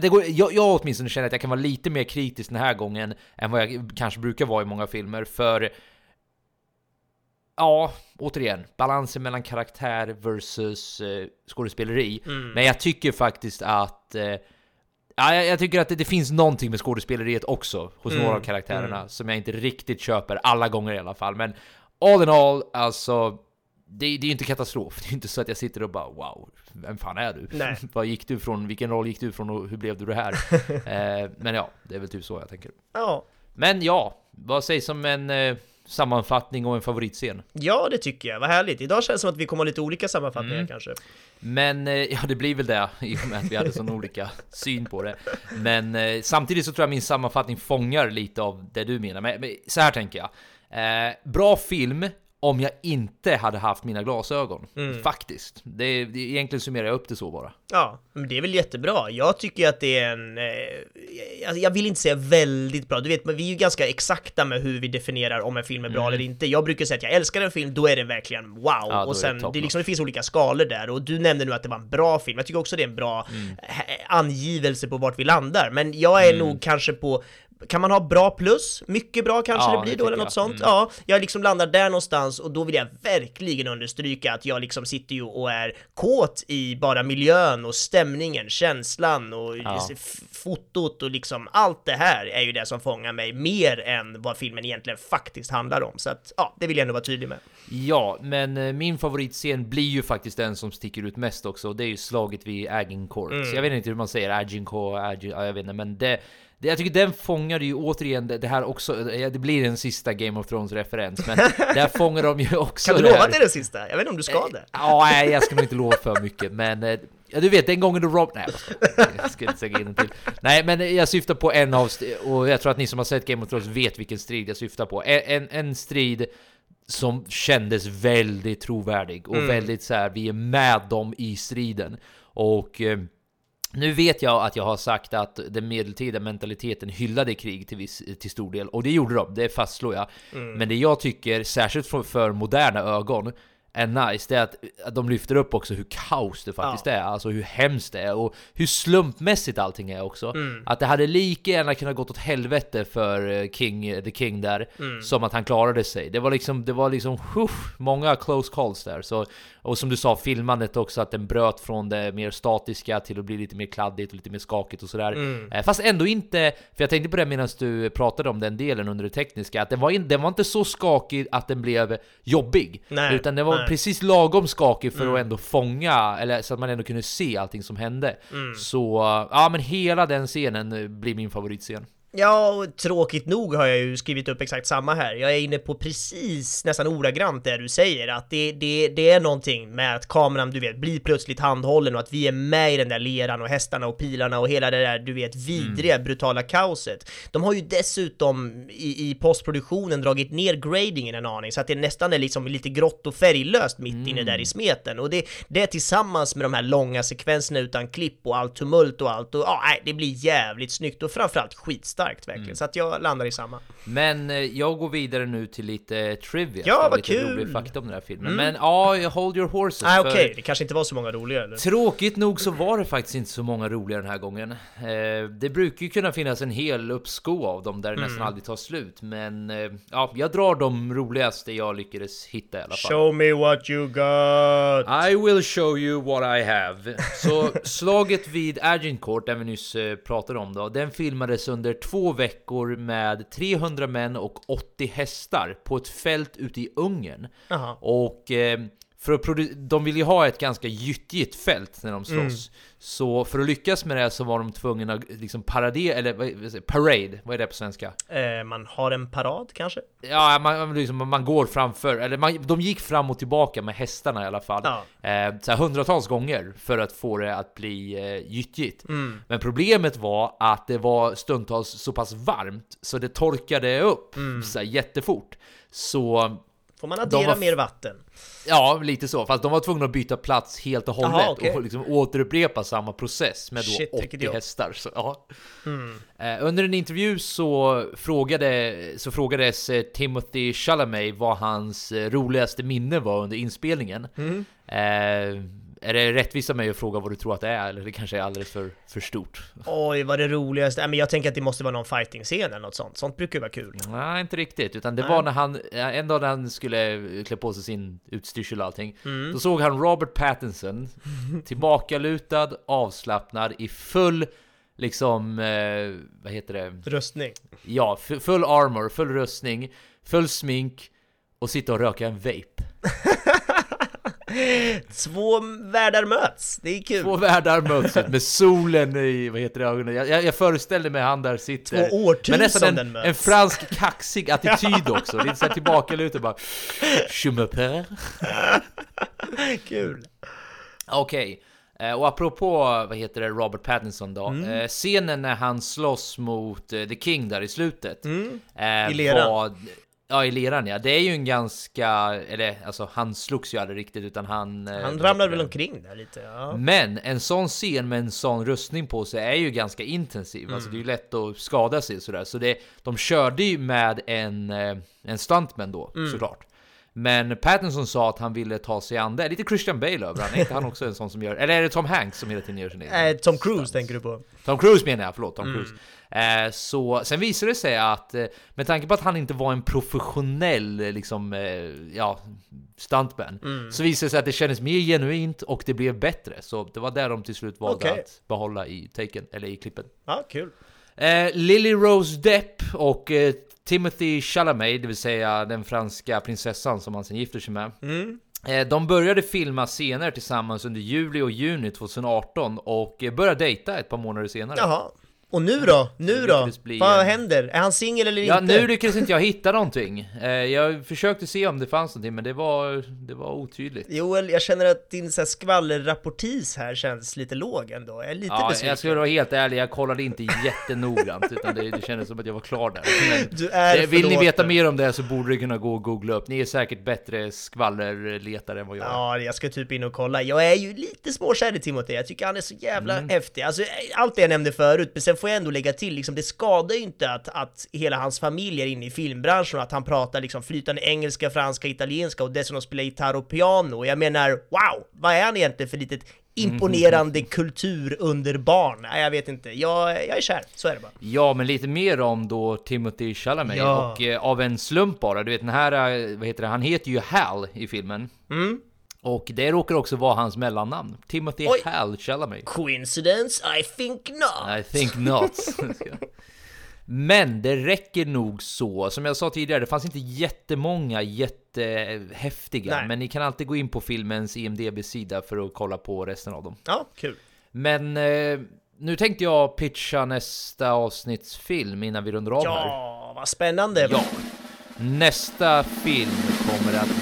Det går, jag, jag åtminstone känner att jag kan vara lite mer kritisk den här gången än vad jag kanske brukar vara i många filmer, för... Ja, återigen, balansen mellan karaktär versus eh, skådespeleri. Mm. Men jag tycker faktiskt att... Eh, ja, jag, tycker att det, det finns någonting med skådespeleriet också hos Mm, några av karaktärerna som jag inte riktigt köper, alla gånger i alla fall. Men all in all, alltså... Det, det är ju inte katastrof, det är ju inte så att jag sitter och bara wow, vem fan är du? Nej. [laughs] Vad gick du från? Vilken roll gick du från och hur blev du det här? [laughs] eh, men ja, det är väl typ så jag tänker. Ja. Men ja, vad sägs om en eh, sammanfattning och en favoritscen? Ja, det tycker jag. Vad härligt. Idag känns det som att vi kommer ha lite olika sammanfattningar Mm. kanske. Men eh, ja, det blir väl det i och med att vi hade sån olika [laughs] syn på det. Men eh, samtidigt så tror jag min sammanfattning fångar lite av det du menar. Men, men så här tänker jag. Eh, bra film om jag inte hade haft mina glasögon. Mm. Faktiskt. Det, det, egentligen summerar jag upp det så bara. Ja, men det är väl jättebra. Jag tycker att det är en... Eh, jag, vill inte säga väldigt bra, du vet, men vi är ju ganska exakta med hur vi definierar om en film är bra Mm. eller inte. Jag brukar säga att jag älskar en film, då är det verkligen wow! Ja, och det sen, det, är liksom, det finns olika skalor där, och du nämnde nu att det var en bra film. Jag tycker också det är en bra Mm. eh, angivelse på vart vi landar, men jag är Mm. nog kanske på kan man ha bra plus? Mycket bra kanske Ja, det blir då eller något jag. sånt? Mm. Ja, jag liksom landar där någonstans och då vill jag verkligen understryka att jag liksom sitter ju och är kåt i bara miljön och stämningen, känslan och Ja. fotot och liksom allt det här är ju det som fångar mig mer än vad filmen egentligen faktiskt handlar om. Så att ja, det vill jag ändå vara tydlig med. Ja, men eh, min favoritscen blir ju faktiskt den som sticker ut mest också. och Det är ju slaget vid Agincourt. Mm. Jag vet inte hur man säger Agincourt, Agin, ja, jag vet inte, men det, det, jag tycker den fångar ju återigen det, det här också. Det blir en sista Game of Thrones-referens, men [laughs] där fångar de ju också Kan du lova att det är den sista? Jag vet inte om du ska det? Ja, nej, jag ska nog inte lova för mycket, men eh, ja, du vet den gången då Rob... Nej, jag ska inte säga in till. Nej, men jag syftar på en av... Och jag tror att ni som har sett Game of Thrones vet vilken strid jag syftar på. En, en, en strid som kändes väldigt trovärdig och Mm. väldigt så här, vi är med dem i striden. Och eh, nu vet jag att jag har sagt att den medeltida mentaliteten hyllade krig till, viss, till stor del, och det gjorde de, det fastslår jag. Mm. Men det jag tycker, särskilt för, för moderna ögon, är nice, det är att de lyfter upp också hur kaos det faktiskt är, alltså hur hemskt det är och hur slumpmässigt allting är också. Mm. Att det hade lika gärna kunnat gått åt helvete för eh, King, eh, the King där, Mm. som att han klarade sig. Det var liksom, det var liksom, uff, många close calls där. Så, och som du sa, filmandet också, att den bröt från det mer statiska till att bli lite mer kladdigt och lite mer skakigt och sådär. Mm. Eh, Fast ändå inte, för jag tänkte på det medan du pratade om den delen under det tekniska, att den var, in, den var inte så skakig att den blev jobbig. Nej, utan den var nej. precis lagom skakig för Mm. att ändå fånga, eller så att man ändå kunde se allting som hände. Mm. Så, ja men hela den scenen blir min favoritscen. Ja, och tråkigt nog har jag ju skrivit upp exakt samma här. Jag är inne på precis, nästan ordagrant det du säger, att det, det, det är någonting med att kameran, du vet, blir plötsligt handhållen och att vi är med i den där leran och hästarna och pilarna och hela det där, du vet, vidriga, brutala kaoset. De har ju dessutom i, i postproduktionen dragit ner gradingen en aning, så att det nästan är liksom lite grått och färglöst mitt inne där i smeten. Och det, det tillsammans med de här långa sekvenserna utan klipp och allt tumult och allt, och ja, nej, det blir jävligt snyggt och framförallt skitstarkt starkt verkligen. Så att jag landar i samma. Men eh, jag går vidare nu till lite trivia. Ja, vad lite kul! rolig fakta om den här filmen. Mm. Men ja, hold your horses. För okej, det kanske inte var så många roliga eller? Tråkigt nog så var det faktiskt inte så många roliga den här gången. Eh, det brukar ju kunna finnas en hel uppsko av dem där det nästan Mm. aldrig tar slut. Men eh, ja, jag drar de roligaste jag lyckades hitta i alla fall. Show me what you got! I will show you what I have. Så [laughs] slaget vid Agincourt, den vi nyss pratade om då, den filmades under två veckor med 300 män och 80 hästar på ett fält ute i Ungern. Jaha. Och eh, för att produ- de vill ju ha ett ganska gyttjigt fält när de slåss. Mm. Så för att lyckas med det så var de tvungna att liksom paradera, eller vad parade, vad är det på svenska? Eh, man har en parad kanske? Ja, man, liksom, man går framför, eller man, de gick fram och tillbaka med hästarna i alla fall. Ja. Eh, så hundratals gånger för att få det att bli eh, gyttjigt. Mm. Men problemet var att det var stundtals så pass varmt så det torkade upp Mm. så jättefort. Så Får man De addera mer vatten? Ja, lite så. Fast de var tvungna att byta plats helt och hållet Jaha, okej. och liksom återupprepa samma process med då Shit, vilket 80 jobb. hästar. Så, ja. Mm. Eh, Under en intervju så, frågade, så frågades eh, Timothy Chalamet vad hans eh, roligaste minne var under inspelningen. Mm. Eh, är det rättvist av mig att fråga vad du tror att det är? Eller det kanske är alldeles för, för stort? Oj, vad det roligaste. Men jag tänker att det måste vara någon fighting-scen eller något sånt. Sånt brukar ju vara kul. Nej, inte riktigt. Utan det Nej. var när han, eh, en dag när han skulle klä på sig sin utstyrsel och allting. Mm. Då såg han Robert Pattinson [laughs] tillbakalutad, avslappnad, i full, liksom, eh, vad heter det? Röstning. Ja, fu- full armor, full rustning, full smink och sitta och röka en vape. [laughs] Två världar möts. Det är kul. Två världar möts med solen i, vad heter det, ögonen. Jag, jag, jag föreställer mig han där sitter. Två årtusenden Men nästan en, möts. en fransk kaxig [laughs] attityd också. Lite såhär tillbakalutad bara. Je. Kul. Okej. Eh, Och apropå, vad heter det, Robert Pattinson då. Mm. Eh, scenen när han slåss mot eh, The King där i slutet. Mm. I leran. Var, ja, i leran ja. Det är ju en ganska, eller alltså han slogs ju aldrig riktigt utan han... eh, Han vad ramlade väl omkring där lite. Ja. Men en sån scen med en sån rustning på sig är ju ganska intensiv. Alltså det är ju lätt att skada sig sådär. Så det, de körde ju med en, eh, en stuntman då, Mm. såklart. Men Pattinson sa att han ville ta sig an det. Lite Christian Bale över han. Är inte han också en sån som gör... Eller är det Tom Hanks som hela tiden gör sin [laughs] egen? Eh, Tom Cruise tänker du på? Tom Cruise menar jag, förlåt, Tom Mm. Cruise. Eh, så, sen visade det sig att, eh, med tanke på att han inte var en professionell, eh, liksom, ja, stuntman, Mm. så visade det sig att det kändes mer genuint och det blev bättre. Så det var där de till slut valde Okej. att behålla i taken, eller i klippen. Ja, kul. Eh, Lily Rose Depp och eh, Timothy Chalamet, det vill säga den franska prinsessan som han sen gifter sig med. Mm. Eh, De började filma scener tillsammans under juli och juni 2018 och började dejta ett par månader senare. Jaha. Och nu då? Nu då? bli Vad händer? Är han singel eller Ja, inte? nu lyckades inte jag hitta någonting. Eh, Jag försökte se om det fanns någonting, men det var, det var otydligt. Joel, jag känner att din så här skvallerrapportis här känns lite låg ändå. Jag är lite Ja, besviken. jag ska vara helt ärlig, jag kollade inte jättenoggrant, [laughs] utan det, det kändes som att jag var klar där. Men, Du är eh, vill ni veta mer om det så borde det kunna gå och googla upp. Ni är säkert bättre skvallerletare än vad jag är. Ja, jag ska typ in och kolla. Jag är ju lite småkär i Timothy. Jag tycker han är så jävla Mm. häftig. Alltså, allt det jag nämnde förut, men sen får jag ändå lägga till, liksom, det skadar ju inte att, att hela hans familj är inne i filmbranschen och att han pratar liksom flytande engelska, franska, italienska och dessutom spelar gitarr och piano. Jag menar, wow! Vad är han egentligen för litet imponerande [laughs] kultur under barn? Nej, jag vet inte. Jag, jag är kär, så är det bara. Ja, men lite mer om då Timothy Chalamet Ja. och eh, av en slump bara. Du vet den här, eh, vad heter det, han heter ju Hal i filmen. Mm. Och det råkar också vara hans mellannamn. Timothy Oj. Hal Chalamet. Coincidence? I think not! I think not. [laughs] Men det räcker nog så. Som jag sa tidigare, det fanns inte jättemånga jättehäftiga. Nej. Men ni kan alltid gå in på filmens IMDB-sida för att kolla på resten av dem. Ja, kul. Men eh, nu tänkte jag pitcha nästa avsnittsfilm innan vi rundar av här. Ja, vad spännande! Ja. Nästa film kommer att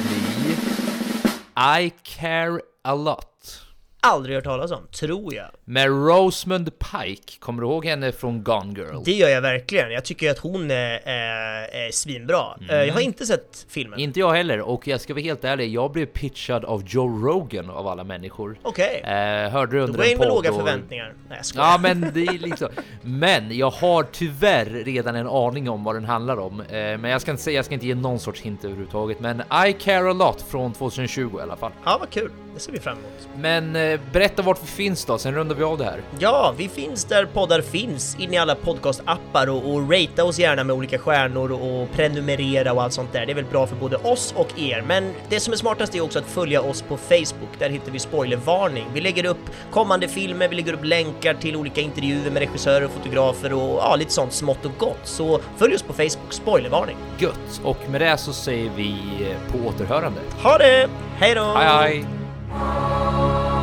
I care a lot. Aldrig hört talas om, tror jag. Med Rosamund Pike, kommer du ihåg henne från Gone Girl? Det gör jag verkligen. Jag tycker att hon är, är, är svinbra. Mm. Eh, Jag har inte sett filmen. Inte jag heller, och jag ska vara helt ärlig, jag blev pitchad av Joe Rogan av alla människor. Okej. Eh, hörde du Då under går jag in med låga och- förväntningar. Nej, jag skojar. Ja men det är liksom Men jag har tyvärr redan en aning om vad den handlar om eh, Men jag ska inte säga, jag ska inte ge någon sorts hint överhuvudtaget Men I care a lot från 2020 i alla fall Ja, vad kul. Det ser vi fram emot. Men eh, berätta vart vi finns då, sen rundar vi av det här Ja, vi finns där poddar finns, in i alla podcastappar och, och ratea oss gärna med olika stjärnor och prenumerera och allt sånt där. Det är väl bra för både oss och er. Men det som är smartast är också att följa oss på Facebook. Där hittar vi spoilervarning. Vi lägger upp kommande filmer, vi lägger upp länkar till olika intervjuer med regissörer och fotografer och ja, lite sånt smått och gott. Så följ oss på Facebook, spoilervarning. Gött! Och med det så säger vi eh, på återhörande Ha det! Hej då! Hej hej!